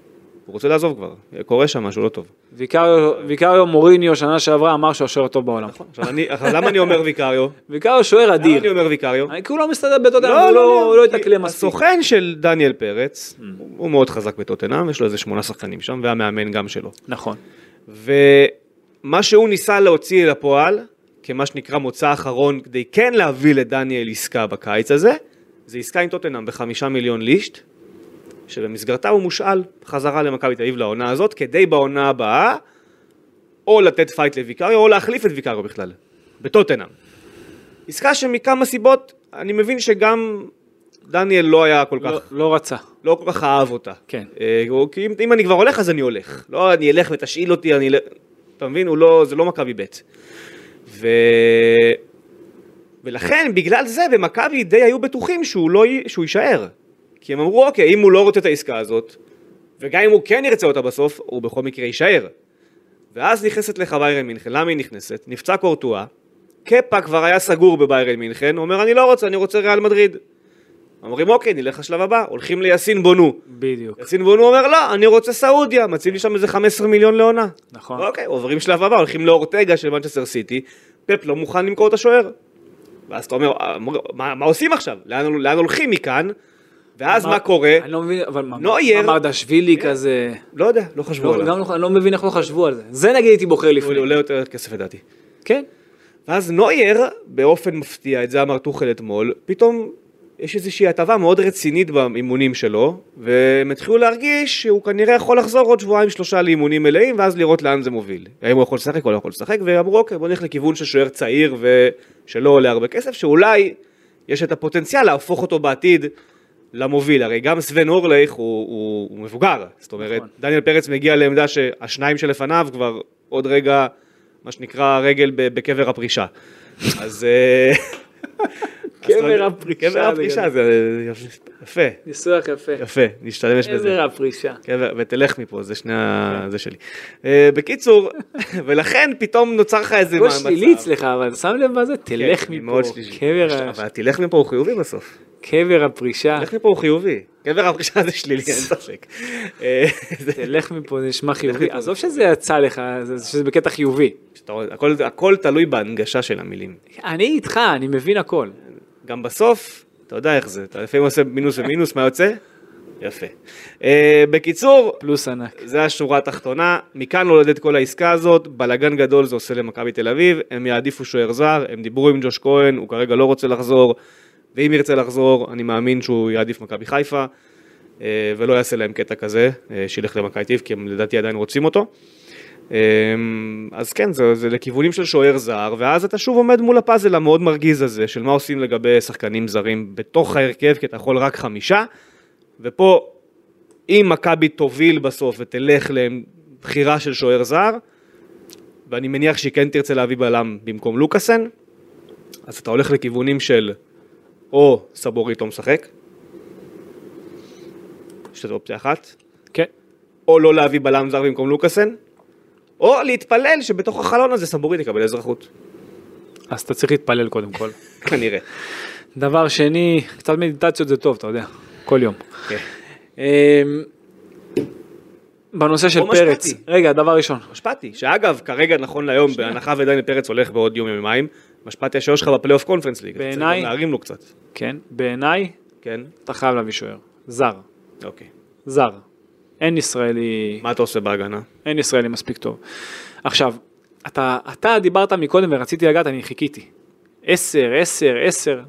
[SPEAKER 2] הוא רוצה לעזוב כבר. קורה שם משהו לא טוב.
[SPEAKER 3] ויקריו- מוריניו שנה שעברה אמר שהוא השוער הטוב בעולם.
[SPEAKER 2] עכשיו, למה אני אומר ויקריו?
[SPEAKER 3] ויקריו שוער
[SPEAKER 2] למה אני
[SPEAKER 3] אדיר.
[SPEAKER 2] אומר ויקריו?
[SPEAKER 3] אני כאילו לא מסתדר בטוטנאם, הוא לא הוא לא התאקלם מספיק.
[SPEAKER 2] הסוכן של דניאל פרץ, הוא מאוד חזק בטוטנאם, יש לו איזה שמונה שחקנים שם, והמאמן גם שלו.
[SPEAKER 3] נכון.
[SPEAKER 2] ומה שהוא ניסה להוציא לפועל, כמה שנקרא מוצא אחרון, כדי כן להביא לדניאל עסקה בקיץ הזה, זה עסקה עם טוטנאם בחמישה מיליון ליש"ט, שבמסגרתה הוא מושאל חזרה למכבי תל אביב לעונה הזאת, כדי בעונה הבאה, או לתת פייט לוויקריו, או להחליף את ויקריו בכלל, בטוטנאם. עסקה שמכמה סיבות, אני מבין שגם דניאל לא היה כל כך...
[SPEAKER 3] לא- לא רצה.
[SPEAKER 2] לא כל כך אהב אותה.
[SPEAKER 3] כן.
[SPEAKER 2] אה, הוא- כי אם, אם אני כבר הולך אז אני הולך. לא אני אלך ותשאיל אותי, אני... אתה מבין? לא, זה לא מכבי ב'. ו... ולכן בגלל זה במכבי די היו בטוחים שהוא, לא, שהוא יישאר. כי הם אמרו אוקיי, אם הוא לא רוצה את העסקה הזאת, וגם אם הוא כן ירצה אותה בסוף, הוא בכל מקרה יישאר. ואז נכנסת לך ביירן מינכן, למה היא נכנסת? נפצע קורטואה, קפה כבר היה סגור בביירן מינכן, הוא אומר אני לא רוצה, אני רוצה ריאל מדריד. אומרים אוקיי, נלך לשלב הבא, הולכים ליאסין בונו.
[SPEAKER 3] בדיוק.
[SPEAKER 2] יאסין בונו אומר לא, אני רוצה סעודיה, מציב לי שם איזה 15 מיליון לעונה.
[SPEAKER 3] נכון.
[SPEAKER 2] אוקיי, עוברים שלב הבא, הולכים לאורטגה של מנצ'סטר סיטי, פפ לא מוכן למכור את השוער. ואז אתה אומר, מה, מה עושים עכשיו? לאן, לאן הולכים מכאן? ואז מה, קורה?
[SPEAKER 3] אני לא מבין, אבל
[SPEAKER 2] נוייר-
[SPEAKER 3] מה מרדשווילי כזה,
[SPEAKER 2] לא יודע, לא חשבו
[SPEAKER 3] לא,
[SPEAKER 2] עליו.
[SPEAKER 3] גם לא- אני לא מבין איך לא חשבו על זה, זה נגיד הייתי בוחר
[SPEAKER 2] הוא
[SPEAKER 3] לפני,
[SPEAKER 2] עולה יותר כסף לדעתי.
[SPEAKER 3] כן,
[SPEAKER 2] ואז נוייר, באופן מפתיע, את זה אמר טוחל אתמול, פתאום יש איזושהי הטבה מאוד רצינית באימונים שלו, והם התחילו להרגיש שהוא כנראה יכול לחזור עוד שבועיים שלושה לאימונים מלאים, ואז לראות לאן זה מוביל. האם הוא יכול לשחק או לא יכול לשחק, ואמרו אוקיי בוא נלך לכיוון של שוער צעיר ושלא עולה הרבה כסף, שאולי יש את הפוטנציאל להפוך אותו בעתיד למוביל, הרי גם סוון אורלייך הוא, הוא, הוא מבוגר, זאת אומרת,
[SPEAKER 3] נכון.
[SPEAKER 2] דניאל פרץ מגיע לעמדה שהשניים שלפניו כבר עוד רגע, מה שנקרא רגל בקבר הפרישה. אז... יודע,
[SPEAKER 3] הפרישה,
[SPEAKER 2] קבר הפרישה. זה יפה,
[SPEAKER 3] ניסוח יפה,
[SPEAKER 2] יפה, נשתמש בזה.
[SPEAKER 3] איזה הפרישה,
[SPEAKER 2] קבר, ותלך מפה, זה שני ה... זה שלי. אה, בקיצור, [LAUGHS] ולכן פתאום נוצר לך איזה
[SPEAKER 3] הכל
[SPEAKER 2] מצב.
[SPEAKER 3] שלילי אצלך, אבל שם לב מה זה,
[SPEAKER 2] כן,
[SPEAKER 3] תלך מפה. קבר
[SPEAKER 2] אבל תלך מפה הוא חיובי בסוף.
[SPEAKER 3] קבר הפרישה,
[SPEAKER 2] תלך מפה הוא חיובי. קבר הפרישה זה שלילי, אין ספק. אה, [LAUGHS]
[SPEAKER 3] תלך מפה, זה נשמע חיובי, עזוב שזה יצא לך, זה- שזה בקטע חיובי,
[SPEAKER 2] הכל תלוי בהנגשה של המילים.
[SPEAKER 3] אני איתך, אני מבין הכל,
[SPEAKER 2] גם בסוף, אתה יודע איך זה, אתה לפעמים עושה מינוס ומינוס, מה יוצא? יפה. אה, בקיצור,
[SPEAKER 3] פלוס ענק,
[SPEAKER 2] זה השורה התחתונה, מכאן נולדת כל העסקה הזאת, בלאגן גדול זה עושה למכבי תל אביב, הם יעדיפו שוער זר, הם דיברו עם ג'וש כהן, הוא כרגע לא רוצה לחזור, ואם ירצה לחזור, אני מאמין שהוא יעדיף מכבי חיפה, אה, ולא יעשה להם קטע כזה, אה, שילך למכבי תל אביב, כי הם לדעתי עדיין רוצים אותו. אה, אז כן, זה, זה לכיוונים של שוער זר, ואז אתה שוב עומד מול הפאזל המאוד מרגיז הזה, של מה עושים לגבי שחקנים זרים בתוך ההרכב, כי אתה יכול רק חמישה, ופה אם מכבי תוביל בסוף ותלך לבחירה של שוער זר, ואני מניח שהיא כן תרצה להביא בלם במקום לוקאסן, אז אתה הולך לכיוונים של או סבוריטו משחק, שזו אופציה אחת,
[SPEAKER 3] כן,
[SPEAKER 2] או לא להביא בלם זר במקום לוקאסן, או להתפלל שבתוך החלון הזה סבורית יקבל אזרחות,
[SPEAKER 3] אז אתה צריך להתפלל קודם כל. [LAUGHS]
[SPEAKER 2] כנראה.
[SPEAKER 3] דבר שני, קצת מדיטציות זה טוב, אתה יודע, כל יום.
[SPEAKER 2] כן.
[SPEAKER 3] אמ, בנושא של פרץ,
[SPEAKER 2] משפטי.
[SPEAKER 3] רגע, דבר ראשון,
[SPEAKER 2] משפטי, שאגב, כרגע נכון להיום, בהנחה ודניאל פרץ הולך בעוד יום יומיים, משפטי השוער שלך בפלייאוף קונפרנס ליג, צריך
[SPEAKER 3] בעיניי-
[SPEAKER 2] גם להרים לו קצת,
[SPEAKER 3] כן, בעיניי
[SPEAKER 2] כן?
[SPEAKER 3] אתה חייב להביא שוער, זר,
[SPEAKER 2] אוקיי.
[SPEAKER 3] זר, אין ישראלי,
[SPEAKER 2] מה אתה עושה בהגנה?
[SPEAKER 3] אין ישראלי מספיק טוב. עכשיו, אתה, אתה דיברת מקודם ורציתי לגעת, אני חיכיתי. עשר, עשר, עשר.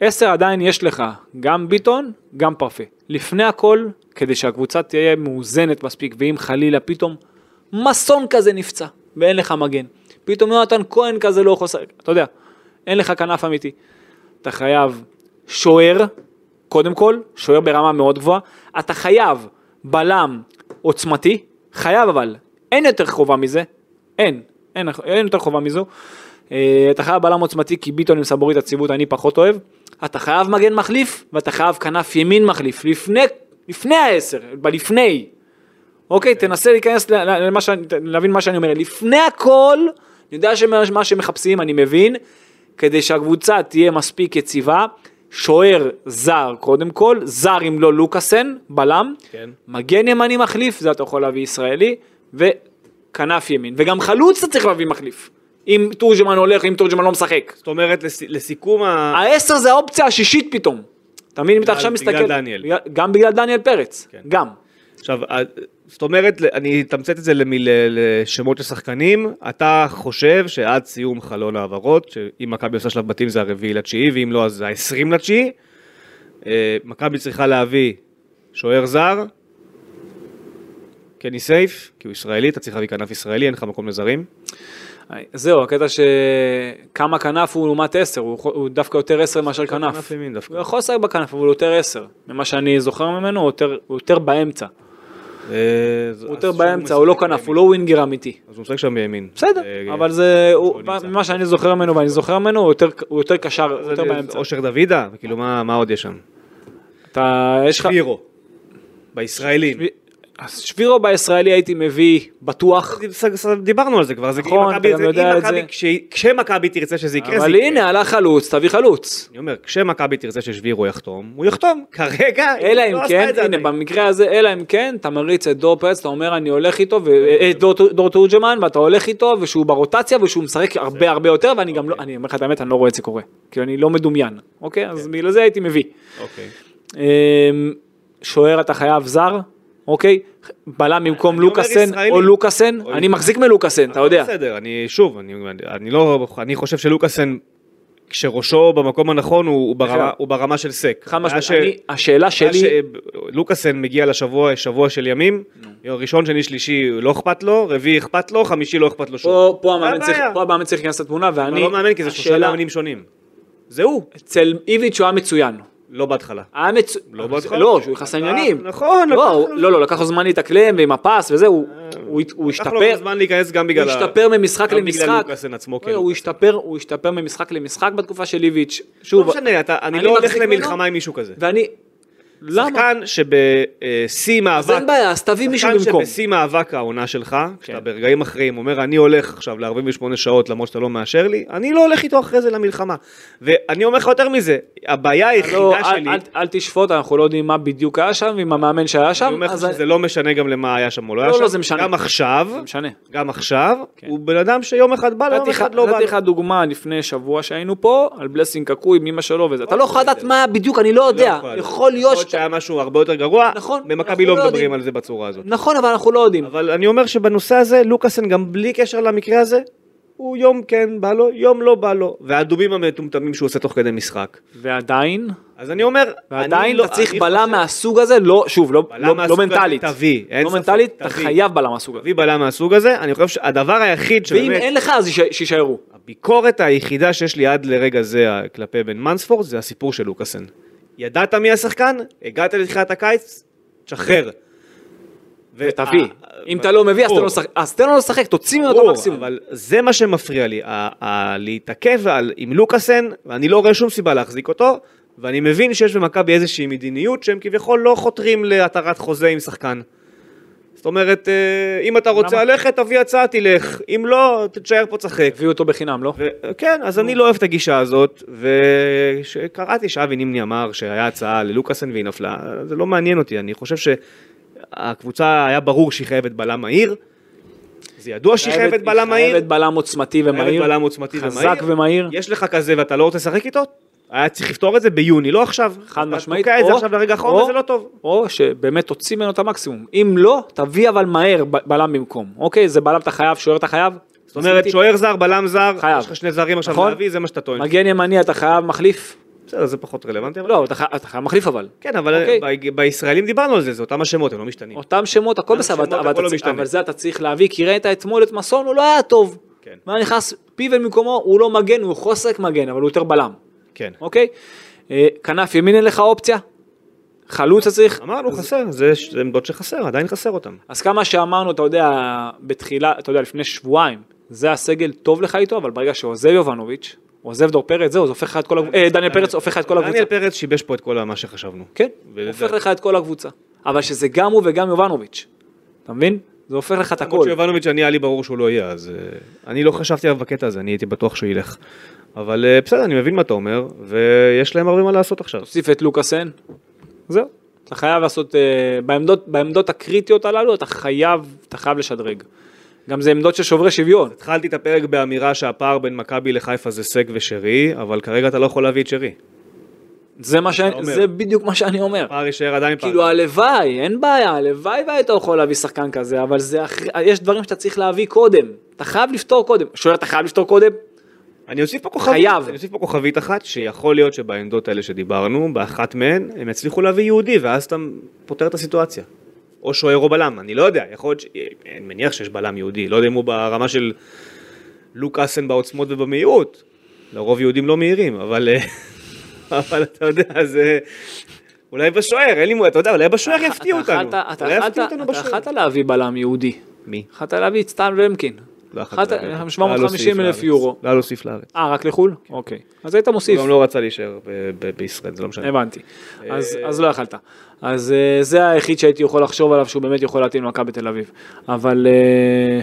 [SPEAKER 3] עשר עדיין יש לך, גם ביטון, גם פרפה. לפני הכל, כדי שהקבוצה תהיה מאוזנת מספיק, ואם חלילה פתאום מסון כזה נפצע, ואין לך מגן. פתאום יונתן כהן כזה לא לשחק, אתה יודע, אין לך כנף אמיתי. אתה חייב שוער, קודם כל, שוער ברמה מאוד גבוהה. אתה חייב בלם עוצמתי, חייב אבל, אין יותר חובה מזה, אין, אין, אין יותר חובה מזו. אה, אתה חייב בלם עוצמתי כי ביטון עם סבורית הציבות אני פחות אוהב. אתה חייב מגן מחליף ואתה חייב כנף ימין מחליף, לפני, לפני העשר, בלפני. אוקיי, תנסה להיכנס למה שאני, להבין מה שאני אומר. לפני הכל, אני יודע שמה שמחפשים, אני מבין, כדי שהקבוצה תהיה מספיק יציבה, שוער זר קודם כל, זר אם לא לוקאסן, בלם,
[SPEAKER 2] כן.
[SPEAKER 3] מגן ימני מחליף, זה אתה יכול להביא ישראלי, וכנף ימין, וגם חלוץ אתה צריך להביא מחליף. אם תורג'מן הולך, אם תורג'מן לא משחק.
[SPEAKER 2] זאת אומרת, לס- לסיכום ה...
[SPEAKER 3] העשר זה האופציה השישית פתאום. אתה מבין אם אתה עכשיו
[SPEAKER 2] בגלל
[SPEAKER 3] מסתכל,
[SPEAKER 2] דניאל.
[SPEAKER 3] בגלל- גם בגלל דניאל פרץ,
[SPEAKER 2] כן.
[SPEAKER 3] גם.
[SPEAKER 2] עכשיו, זאת אומרת, אני אתמצת את זה למיל- לשמות של שחקנים, אתה חושב שעד סיום חלון העברות, שאם מכבי עושה שלב בתים זה הרביעי לתשיעי, ואם לא אז זה העשרים לתשיעי, אה, מכבי צריכה להביא שוער זר, קני סייף, כי הוא ישראלי, אתה צריך להביא כנף ישראלי, אין לך מקום לזרים.
[SPEAKER 3] זהו, הקטע שכמה כנף הוא לעומת עשר, הוא, הוא דווקא יותר עשר מאשר כנף.
[SPEAKER 2] כנף ימין דווקא.
[SPEAKER 3] הוא יכול לשחק בכנף, אבל הוא יותר עשר. ממה שאני זוכר ממנו, הוא יותר, הוא יותר באמצע.
[SPEAKER 2] אה,
[SPEAKER 3] הוא יותר באמצע, הוא לא כנף, הוא לא ווינגר אמיתי.
[SPEAKER 2] אז הוא משחק שם בימין.
[SPEAKER 3] בסדר,
[SPEAKER 2] אה,
[SPEAKER 3] אבל זה, הוא
[SPEAKER 2] נמצא.
[SPEAKER 3] ממה שאני זוכר ממנו ואני זוכר ממנו, הוא יותר- קשר, הוא יותר
[SPEAKER 2] זה-
[SPEAKER 3] באמצע.
[SPEAKER 2] אושר דוידה, כאילו מה מה עוד יש שם?
[SPEAKER 3] אתה, יש לך...
[SPEAKER 2] שבירו. בישראלים.
[SPEAKER 3] אז שבירו בישראלי הייתי מביא בטוח,
[SPEAKER 2] דיברנו על זה כבר, זה
[SPEAKER 3] נכון, אתה גם יודע את זה.
[SPEAKER 2] כש- כשמכבי תרצה שזה יקרה, זה
[SPEAKER 3] אבל
[SPEAKER 2] יקרה.
[SPEAKER 3] הנה, עלה חלוץ, תביא חלוץ.
[SPEAKER 2] אני אומר, כשמכבי תרצה ששבירו יחתום, הוא יחתום. [LAUGHS] כרגע,
[SPEAKER 3] אלא
[SPEAKER 2] לא
[SPEAKER 3] אם כן,
[SPEAKER 2] את זה
[SPEAKER 3] הנה. במקרה הזה, אלא אם כן, אתה מריץ את דור פרץ, אתה אומר אני הולך איתו, ו- אה, את דור- תורג'מן, ואתה הולך איתו, ושהוא ברוטציה, ושהוא משחק הרבה הרבה יותר, ואני גם לא, אני אומר לך את האמת, אני לא רואה את זה קורה. כאילו אני לא מדומיין, אוקיי? אז בגלל זה הייתי מביא.
[SPEAKER 2] אוקיי.
[SPEAKER 3] אמ, שוער אתה חייב זר, אוקיי? בלם במקום לוקאסן. או לוקאסן, אני מחזיק מלוקאסן, אתה יודע.
[SPEAKER 2] בסדר, אני שוב, אני, לא, אני חושב שלוקאסן, כשראשו במקום הנכון, הוא, הוא, ברמה,
[SPEAKER 3] נכון.
[SPEAKER 2] הוא ברמה של סק.
[SPEAKER 3] חד משמעית, השאלה שלי,
[SPEAKER 2] לוקאסן מגיע לשבוע, שבוע של ימים, יום ראשון, שני, שלישי לא אכפת לו, רביעי אכפת לו, חמישי לא אכפת לו שוב.
[SPEAKER 3] פה פה המאמן צריך-? פה המאמן צריך להיכנס לתמונה,
[SPEAKER 2] אני
[SPEAKER 3] ואני,
[SPEAKER 2] לא מאמן כי זה שלושה מאמנים שונים. זה הוא,
[SPEAKER 3] אצל איביץ' הוא היה מצוין.
[SPEAKER 2] לא בהתחלה.
[SPEAKER 3] היה מצוין,
[SPEAKER 2] לא בהתחלה.
[SPEAKER 3] לא, שהוא נכנס לעניינים.
[SPEAKER 2] נכון,
[SPEAKER 3] לא, הוא- לא, לא, לקח לו זמן להתאקלם ועם הפס וזה, הוא- הוא הוא
[SPEAKER 2] לקח לו
[SPEAKER 3] השתפר,
[SPEAKER 2] זמן להיכנס גם
[SPEAKER 3] הוא
[SPEAKER 2] בגלל... ה-
[SPEAKER 3] השתפר ממשחק
[SPEAKER 2] גם בגלל
[SPEAKER 3] למשחק.
[SPEAKER 2] לוקאסן עצמו, כן.
[SPEAKER 3] לא, הוא. השתפר, הוא השתפר ממשחק למשחק בתקופה של איביץ'.
[SPEAKER 2] לא
[SPEAKER 3] שוב,
[SPEAKER 2] אתה- אני לא הולך למלחמה עם מישהו כזה.
[SPEAKER 3] ואני, למה?
[SPEAKER 2] שחקן שבשיא
[SPEAKER 3] אז
[SPEAKER 2] מאבק,
[SPEAKER 3] אין בעיה, אז תביא מישהו
[SPEAKER 2] שחקן
[SPEAKER 3] במקום.
[SPEAKER 2] שבשיא מאבק העונה שלך, כשאתה
[SPEAKER 3] כן.
[SPEAKER 2] ברגעים אחרים אומר אני הולך עכשיו ל-48 שעות למרות שאתה לא מאשר לי, אני לא הולך איתו אחרי זה למלחמה. ואני אומר לך יותר מזה, הבעיה
[SPEAKER 3] לא,
[SPEAKER 2] היחידה
[SPEAKER 3] אל-
[SPEAKER 2] שלי,
[SPEAKER 3] אל- אל תשפוט, אנחנו לא יודעים מה בדיוק היה שם, ועם המאמן שהיה
[SPEAKER 2] אני
[SPEAKER 3] שם,
[SPEAKER 2] אומר לך
[SPEAKER 3] אז
[SPEAKER 2] שזה לא משנה גם למה היה שם או לא היה
[SPEAKER 3] לא,
[SPEAKER 2] שם,
[SPEAKER 3] לא, זה משנה.
[SPEAKER 2] גם עכשיו. גם עכשיו,
[SPEAKER 3] כן.
[SPEAKER 2] הוא בן אדם שיום אחד בא יום אחד לא בא
[SPEAKER 3] נתתי. לך דוגמה לפני שבוע שהיינו פה, על בלסינג קקוי עם אמא שלו וזה, אתה לא יכול לדעת מה בדיוק, אני לא יודע,
[SPEAKER 2] יכול
[SPEAKER 3] להיות
[SPEAKER 2] שהיה משהו הרבה יותר גרוע,
[SPEAKER 3] נכון,
[SPEAKER 2] במכבי לא
[SPEAKER 3] לא
[SPEAKER 2] מדברים
[SPEAKER 3] יודעים.
[SPEAKER 2] על זה בצורה הזאת.
[SPEAKER 3] נכון, אבל אנחנו לא יודעים.
[SPEAKER 2] אבל אני אומר שבנושא הזה, לוקאסן גם בלי קשר למקרה הזה, הוא יום כן בא לו, יום לא בא לו, והדובים המטומטמים שהוא עושה תוך כדי משחק.
[SPEAKER 3] ועדיין,
[SPEAKER 2] אז אני אומר,
[SPEAKER 3] ועדיין
[SPEAKER 2] לא-
[SPEAKER 3] אתה צריך
[SPEAKER 2] אני
[SPEAKER 3] בלם
[SPEAKER 2] חושב-
[SPEAKER 3] מהסוג הזה, לא, שוב, לא, לא, לא מנטלית.
[SPEAKER 2] תביא, אין
[SPEAKER 3] לא
[SPEAKER 2] ספק,
[SPEAKER 3] מנטלית, אתה
[SPEAKER 2] תביא.
[SPEAKER 3] חייב בלם מהסוג הזה.
[SPEAKER 2] תביא בלם מהסוג הזה, אני חושב שהדבר היחיד
[SPEAKER 3] ואם
[SPEAKER 2] שבאמת,
[SPEAKER 3] אין לך, אז ייש- שיישארו.
[SPEAKER 2] הביקורת היחידה שיש לי עד לרגע זה כלפי בן מנספורד, זה הסיפור של לוקאסן. ידעת מי השחקן, הגעת לתחילת הקיץ, תשחרר.
[SPEAKER 3] ותביא.
[SPEAKER 2] אה,
[SPEAKER 3] אם אתה לא מביא, אז תן לו. לשחק, תוציא ממנו את המקסימום.
[SPEAKER 2] אבל זה מה שמפריע לי, להתעכב עם לוקאסן, ואני לא רואה שום סיבה להחזיק אותו, ואני מבין שיש במכבי איזושהי מדיניות שהם כביכול לא חותרים להתרת חוזה עם שחקן. זאת אומרת, אה, אם אתה רוצה
[SPEAKER 3] למה?
[SPEAKER 2] ללכת, תביא הצעה, תלך, אם לא, תישאר פה צחק.
[SPEAKER 3] הביאו אותו בחינם, לא?
[SPEAKER 2] ו- כן, אז אני לא אוהב את הגישה הזאת, וכשקראתי שאבי נימני אמר שהיה הצעה ללוקאסן והיא נפלה, זה לא מעניין אותי, אני חושב שהקבוצה היה ברור שהיא חייבת בלם מהיר, זה ידוע שהיא חייבת בלם מהיר,
[SPEAKER 3] חייבת בלם עוצמתי
[SPEAKER 2] חייבת
[SPEAKER 3] ומהיר.
[SPEAKER 2] בלם עוצמתי
[SPEAKER 3] חזק
[SPEAKER 2] ומהיר,
[SPEAKER 3] ומהיר.
[SPEAKER 2] יש לך כזה ואתה לא רוצה לשחק איתו, היה צריך לפתור את זה ביוני, לא עכשיו,
[SPEAKER 3] חד משמעית.
[SPEAKER 2] תוקע את זה עכשיו לרגע האחרון וזה לא טוב.
[SPEAKER 3] או שבאמת תוציא ממנו את המקסימום. אם לא, תביא אבל מהר בלם במקום. אוקיי, זה בלם אתה חייב, שוער אתה חייב.
[SPEAKER 2] זאת אומרת, שוער זר, בלם זר,
[SPEAKER 3] חייב.
[SPEAKER 2] יש לך שני זרים עכשיו
[SPEAKER 3] נכון?
[SPEAKER 2] להביא, זה מה שאתה טוען.
[SPEAKER 3] מגן ימני אתה חייב מחליף.
[SPEAKER 2] בסדר, זה פחות רלוונטי.
[SPEAKER 3] לא, אתה חי- אתה חייב מחליף אבל.
[SPEAKER 2] כן, אבל
[SPEAKER 3] אוקיי.
[SPEAKER 2] בישראלים דיברנו על זה, זה אותם השמות, הם לא משתנים.
[SPEAKER 3] אותם שמות, הכל בסדר, אבל
[SPEAKER 2] לא.
[SPEAKER 3] אבל זה אתה צריך להביא, כי ראית אתמול את מסון, הוא לא היה טוב.
[SPEAKER 2] כן.
[SPEAKER 3] והיה נכנס פיבן במקומו, הוא לא מגן, הוא חוסק מגן, אבל הוא יותר בלם.
[SPEAKER 2] כן.
[SPEAKER 3] אוקיי? אה, כנף ימין אין לך אופציה? חלוץ אתה צריך?
[SPEAKER 2] אמרנו חסר, זה זה עמדות שחסר, עדיין חסר אותם.
[SPEAKER 3] אז כמה שאמרנו, אתה יודע, בתחילה, אתה יודע, לפני שבועיים, זה הסגל טוב לך איתו, אבל ברגע שעוזב יובנוביץ', עוזב דור פרץ, זהו, זה הופך לך את כל הקבוצה, אה, דניאל פרץ הופך לך את כל הקבוצה.
[SPEAKER 2] דניאל פרץ שיבש פה את כל מה שחשבנו.
[SPEAKER 3] כן, הופך לך את כל הקבוצה. אבל שזה גם הוא וגם יובנוביץ', אתה מבין? זה הופך לך את
[SPEAKER 2] למרות
[SPEAKER 3] הכל.
[SPEAKER 2] שיובנוביץ' אני היה לי ברור שהוא לא יהיה, אז אה, אני לא חשבתי עליו בקטע הזה, אני הייתי בטוח שהוא ילך. אבל אה, בסדר, אני מבין מה אתה אומר, ויש להם הרבה מה לעשות עכשיו.
[SPEAKER 3] תוסיף את לוקאסן, זהו. אתה חייב לעשות, אה, בעמדות, בעמדות הקריטיות הללו, אתה חייב, אתה חייב לשדרג. גם זה עמדות של שוברי שוויון.
[SPEAKER 2] התחלתי את הפרק באמירה שהפער בין מכבי לחיפה זה סק ושרי, אבל כרגע אתה לא יכול להביא את שרי.
[SPEAKER 3] זה מה ש...
[SPEAKER 2] אומר.
[SPEAKER 3] זה בדיוק מה שאני אומר.
[SPEAKER 2] הפער יישאר עדיין פער.
[SPEAKER 3] כאילו הלוואי, אין בעיה, הלוואי והיית יכול להביא שחקן כזה, אבל זה יש דברים שאתה צריך להביא קודם. אתה חייב לפתור קודם. שוער אתה חייב לפתור קודם?
[SPEAKER 2] אני אוסיף פה כוכבית,
[SPEAKER 3] חייב.
[SPEAKER 2] אני אוסיף פה כוכבית אחת, שיכול להיות שבעמדות האלה שדיברנו, באחת מהן, הם יצליחו להביא יהודי, ואז אתה פותר את הסיטואציה. או שוער או בלם, אני לא יודע, יכול להיות, ש... אני מניח שיש בלם יהודי, לא יודע אם הוא ברמה של לוקאסן בעוצמות ובמהירות, לרוב יהודים לא מהירים, אבל, אה, [LAUGHS] אבל אתה יודע, זה... אולי בשוער, אין לי מועד, אתה יודע, אולי בשוער יפתיעו אותנו.
[SPEAKER 3] אתה יכלת- להביא בלם יהודי.
[SPEAKER 2] מי?
[SPEAKER 3] יכלת להביא את סטן ומקין.
[SPEAKER 2] לא יכלת
[SPEAKER 3] אחת-
[SPEAKER 2] להביא אותו.
[SPEAKER 3] 750
[SPEAKER 2] לא היה לו
[SPEAKER 3] אלף יורו.
[SPEAKER 2] לא סעיף לארץ.
[SPEAKER 3] אה, רק לחו"ל? אוקיי. אז היית
[SPEAKER 2] הוא
[SPEAKER 3] מוסיף.
[SPEAKER 2] גם לא רצה להישאר בישראל, זה לא משנה.
[SPEAKER 3] הבנתי. אז,
[SPEAKER 2] אה,
[SPEAKER 3] אז לא יכלת. אז אה, זה היחיד שהייתי יכול לחשוב עליו שהוא באמת יכול להתאים למכבי תל אביב. אבל אה,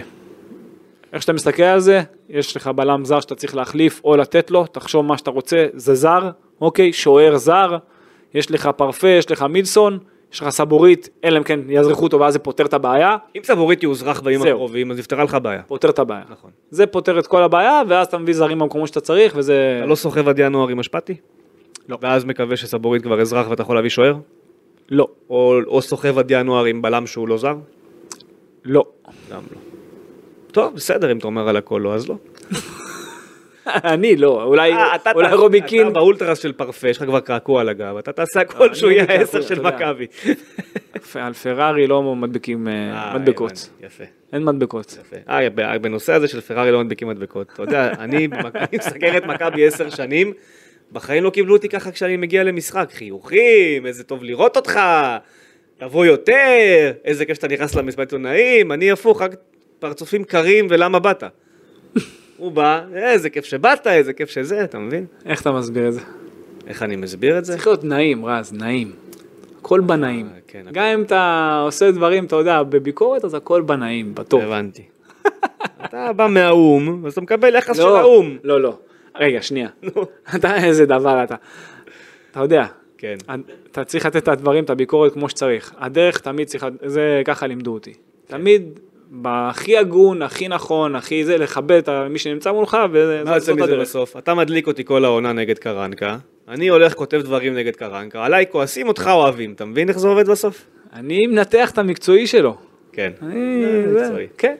[SPEAKER 3] איך שאתה מסתכל על זה, יש לך בלם זר שאתה צריך להחליף או לתת לו, תחשוב מה שאתה רוצה, זה זר, אוקיי, שוער זר, יש לך פרפה, יש לך מילסון, יש לך סבורית, אלא אם כן יזרחו אותו ואז זה פותר את הבעיה,
[SPEAKER 2] אם סבורית יאוזרח בימים. הקרובים, אז יפתרה לך בעיה.
[SPEAKER 3] פותר את הבעיה.
[SPEAKER 2] נכון.
[SPEAKER 3] זה פותר את כל הבעיה, ואז אתה מביא זרים במקומות שאתה צריך, וזה...
[SPEAKER 2] אתה לא סוחב עד ינואר עם אשפתי?
[SPEAKER 3] לא.
[SPEAKER 2] ואז מקווה שסבורית כבר אזרח ואתה יכול להביא שוער?
[SPEAKER 3] לא,
[SPEAKER 2] או, או סוחב עד ינואר עם בלם שהוא לא זר?
[SPEAKER 3] לא.
[SPEAKER 2] גם לא. טוב, בסדר, אם אתה אומר על הכל לא, אז לא. [LAUGHS]
[SPEAKER 3] אני לא, אולי,
[SPEAKER 2] אה,
[SPEAKER 3] רובי קין,
[SPEAKER 2] אתה באולטרס של פרפה, יש לך כבר קעקוע על הגב, אתה תעשה הכל
[SPEAKER 3] אני
[SPEAKER 2] שהוא יהיה העשר של. מכבי.
[SPEAKER 3] על פרארי לא מדביקים אה,
[SPEAKER 2] אה,
[SPEAKER 3] מדבקות,
[SPEAKER 2] יפה.
[SPEAKER 3] אין מדבקות.
[SPEAKER 2] יפה. אה, בנושא הזה של פרארי לא מדביקים מדבקות. אתה יודע, אני [LAUGHS] מסקר את מכבי עשר שנים, בחיים לא קיבלו אותי ככה כשאני מגיע למשחק. חיוכים, איזה טוב לראות אותך, תבוא יותר, איזה כיף שאתה נכנס למסיבת עיתונאים, אני הפוך, רק פרצופים קרים ולמה באת. הוא בא, איזה כיף שבאת, איזה כיף שזה, אתה מבין?
[SPEAKER 3] איך אתה מסביר את זה?
[SPEAKER 2] איך אני מסביר את זה?
[SPEAKER 3] צריך להיות נעים, רז, נעים. הכל בנעים.
[SPEAKER 2] אה, כן,
[SPEAKER 3] גם אם אתה עושה דברים, אתה יודע, בביקורת, אז הכל בנעים, בטוב.
[SPEAKER 2] הבנתי. אתה בא מהאו"ם, אז אתה מקבל יחס של האו"ם.
[SPEAKER 3] לא, לא. רגע, שנייה. אתה איזה דבר אתה. אתה יודע,
[SPEAKER 2] כן.
[SPEAKER 3] אתה צריך לתת את הדברים, את הביקורת כמו שצריך. הדרך תמיד צריכה, זה ככה לימדו אותי. תמיד בהכי הגון, הכי נכון, הכי זה, לכבד את מי שנמצא מולך,
[SPEAKER 2] מה
[SPEAKER 3] וזאת
[SPEAKER 2] יוצא מזה. בסוף? אתה מדליק אותי כל העונה נגד קרנקה, אני הולך כותב דברים נגד קרנקה, עליי כועסים אותך אוהבים, אתה מבין איך זה עובד בסוף?
[SPEAKER 3] אני מנתח את המקצועי שלו.
[SPEAKER 2] כן.
[SPEAKER 3] אני...
[SPEAKER 2] מקצועי.
[SPEAKER 3] כן.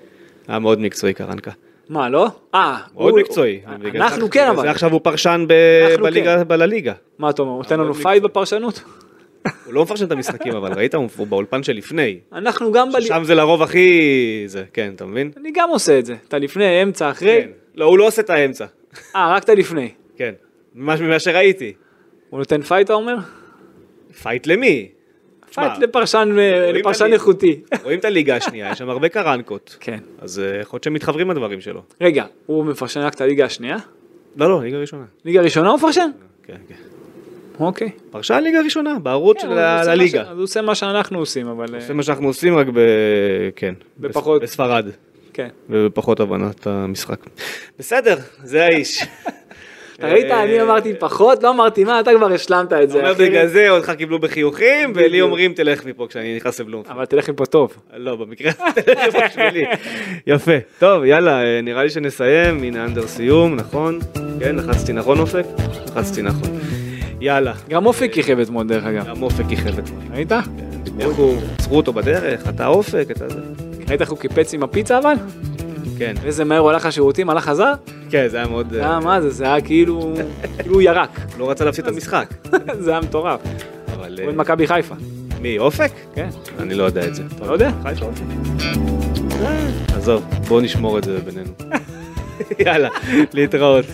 [SPEAKER 2] היה מאוד מקצועי קרנקה.
[SPEAKER 3] מה, לא? אה,
[SPEAKER 2] מאוד
[SPEAKER 3] הוא-
[SPEAKER 2] מקצועי. בגלל
[SPEAKER 3] אנחנו כן, אבל.
[SPEAKER 2] עכשיו הוא פרשן בליגה,
[SPEAKER 3] כן.
[SPEAKER 2] בלה ליגה.
[SPEAKER 3] מה אתה אומר, הוא נותן לנו
[SPEAKER 2] מאוד
[SPEAKER 3] פייט. בפרשנות?
[SPEAKER 2] הוא לא מפרשן את המשחקים, אבל ראית? הוא באולפן שלפני.
[SPEAKER 3] אנחנו גם.
[SPEAKER 2] שם זה לרוב הכי... זה, כן, אתה מבין?
[SPEAKER 3] אני גם עושה את זה. אתה לפני, אמצע, אחרי.
[SPEAKER 2] כן. לא, הוא לא עושה את האמצע.
[SPEAKER 3] אה, רק אתה לפני.
[SPEAKER 2] כן. ממה ממה שראיתי.
[SPEAKER 3] הוא נותן פייט, אתה אומר?
[SPEAKER 2] פייט למי?
[SPEAKER 3] פייט לפרשן אה, לפרשן. איכותי. [LAUGHS]
[SPEAKER 2] רואים את הליגה השנייה, יש שם הרבה קרנקות.
[SPEAKER 3] כן.
[SPEAKER 2] אז אה, יכול להיות שהם מתחברים לדברים שלו.
[SPEAKER 3] רגע, הוא מפרשן רק את הליגה השנייה?
[SPEAKER 2] לא, לא, ליגה ראשונה.
[SPEAKER 3] ליגה ראשונה הוא מפרשן?
[SPEAKER 2] כן, כן.
[SPEAKER 3] אוקיי.
[SPEAKER 2] פרשן ליגה ראשונה, בערוץ
[SPEAKER 3] כן,
[SPEAKER 2] של
[SPEAKER 3] הוא עושה
[SPEAKER 2] הליגה.
[SPEAKER 3] אז הוא עושה מה שאנחנו עושים, אבל... אה,
[SPEAKER 2] זה מה שאנחנו עושים רק ב... כן.
[SPEAKER 3] בפחות.
[SPEAKER 2] בס- בספרד.
[SPEAKER 3] כן.
[SPEAKER 2] ובפחות הבנת המשחק. בסדר, זה האיש.
[SPEAKER 3] ראית, אני
[SPEAKER 2] אה,
[SPEAKER 3] אמרתי פחות, לא אמרתי מה, אתה כבר השלמת את זה.
[SPEAKER 2] אומר. בגלל זה אותך קיבלו בחיוכים, ולי. אומרים תלך מפה כשאני נכנס לבלומפילד.
[SPEAKER 3] אבל תלך מפה טוב.
[SPEAKER 2] לא, במקרה הזה [LAUGHS] תלך מפה בשבילי. יפה. טוב, יאללה, אה, נראה לי שנסיים. הנה אנדר סיום, נכון? כן, לחצתי נכון אופק? לחצתי נכון. יאללה.
[SPEAKER 3] גם אופק כיכב אתמול דרך אגב.
[SPEAKER 2] גם אופק כיכב אתמול.
[SPEAKER 3] ראית?
[SPEAKER 2] איך הוא, עצרו אותו בדרך, אתה אופק, אתה זה.
[SPEAKER 3] ראית איך הוא קיפץ עם הפיצה אבל?
[SPEAKER 2] כן,
[SPEAKER 3] איזה מהר הוא הלך לשירותים, הלך חזר?
[SPEAKER 2] כן, זה היה מאוד...
[SPEAKER 3] זה
[SPEAKER 2] אה,
[SPEAKER 3] היה מה זה, זה היה כאילו, כאילו הוא ירק. [LAUGHS]
[SPEAKER 2] לא רצה להפסיד את המשחק. [LAUGHS]
[SPEAKER 3] זה היה מטורף.
[SPEAKER 2] אבל...
[SPEAKER 3] הוא
[SPEAKER 2] אה,
[SPEAKER 3] את מכבי חיפה.
[SPEAKER 2] מי, אופק?
[SPEAKER 3] כן.
[SPEAKER 2] אני לא יודע את זה.
[SPEAKER 3] אתה לא יודע?
[SPEAKER 2] חיפה אופק. אה, עזוב, בואו נשמור את זה בינינו. [LAUGHS] יאללה, להתראות.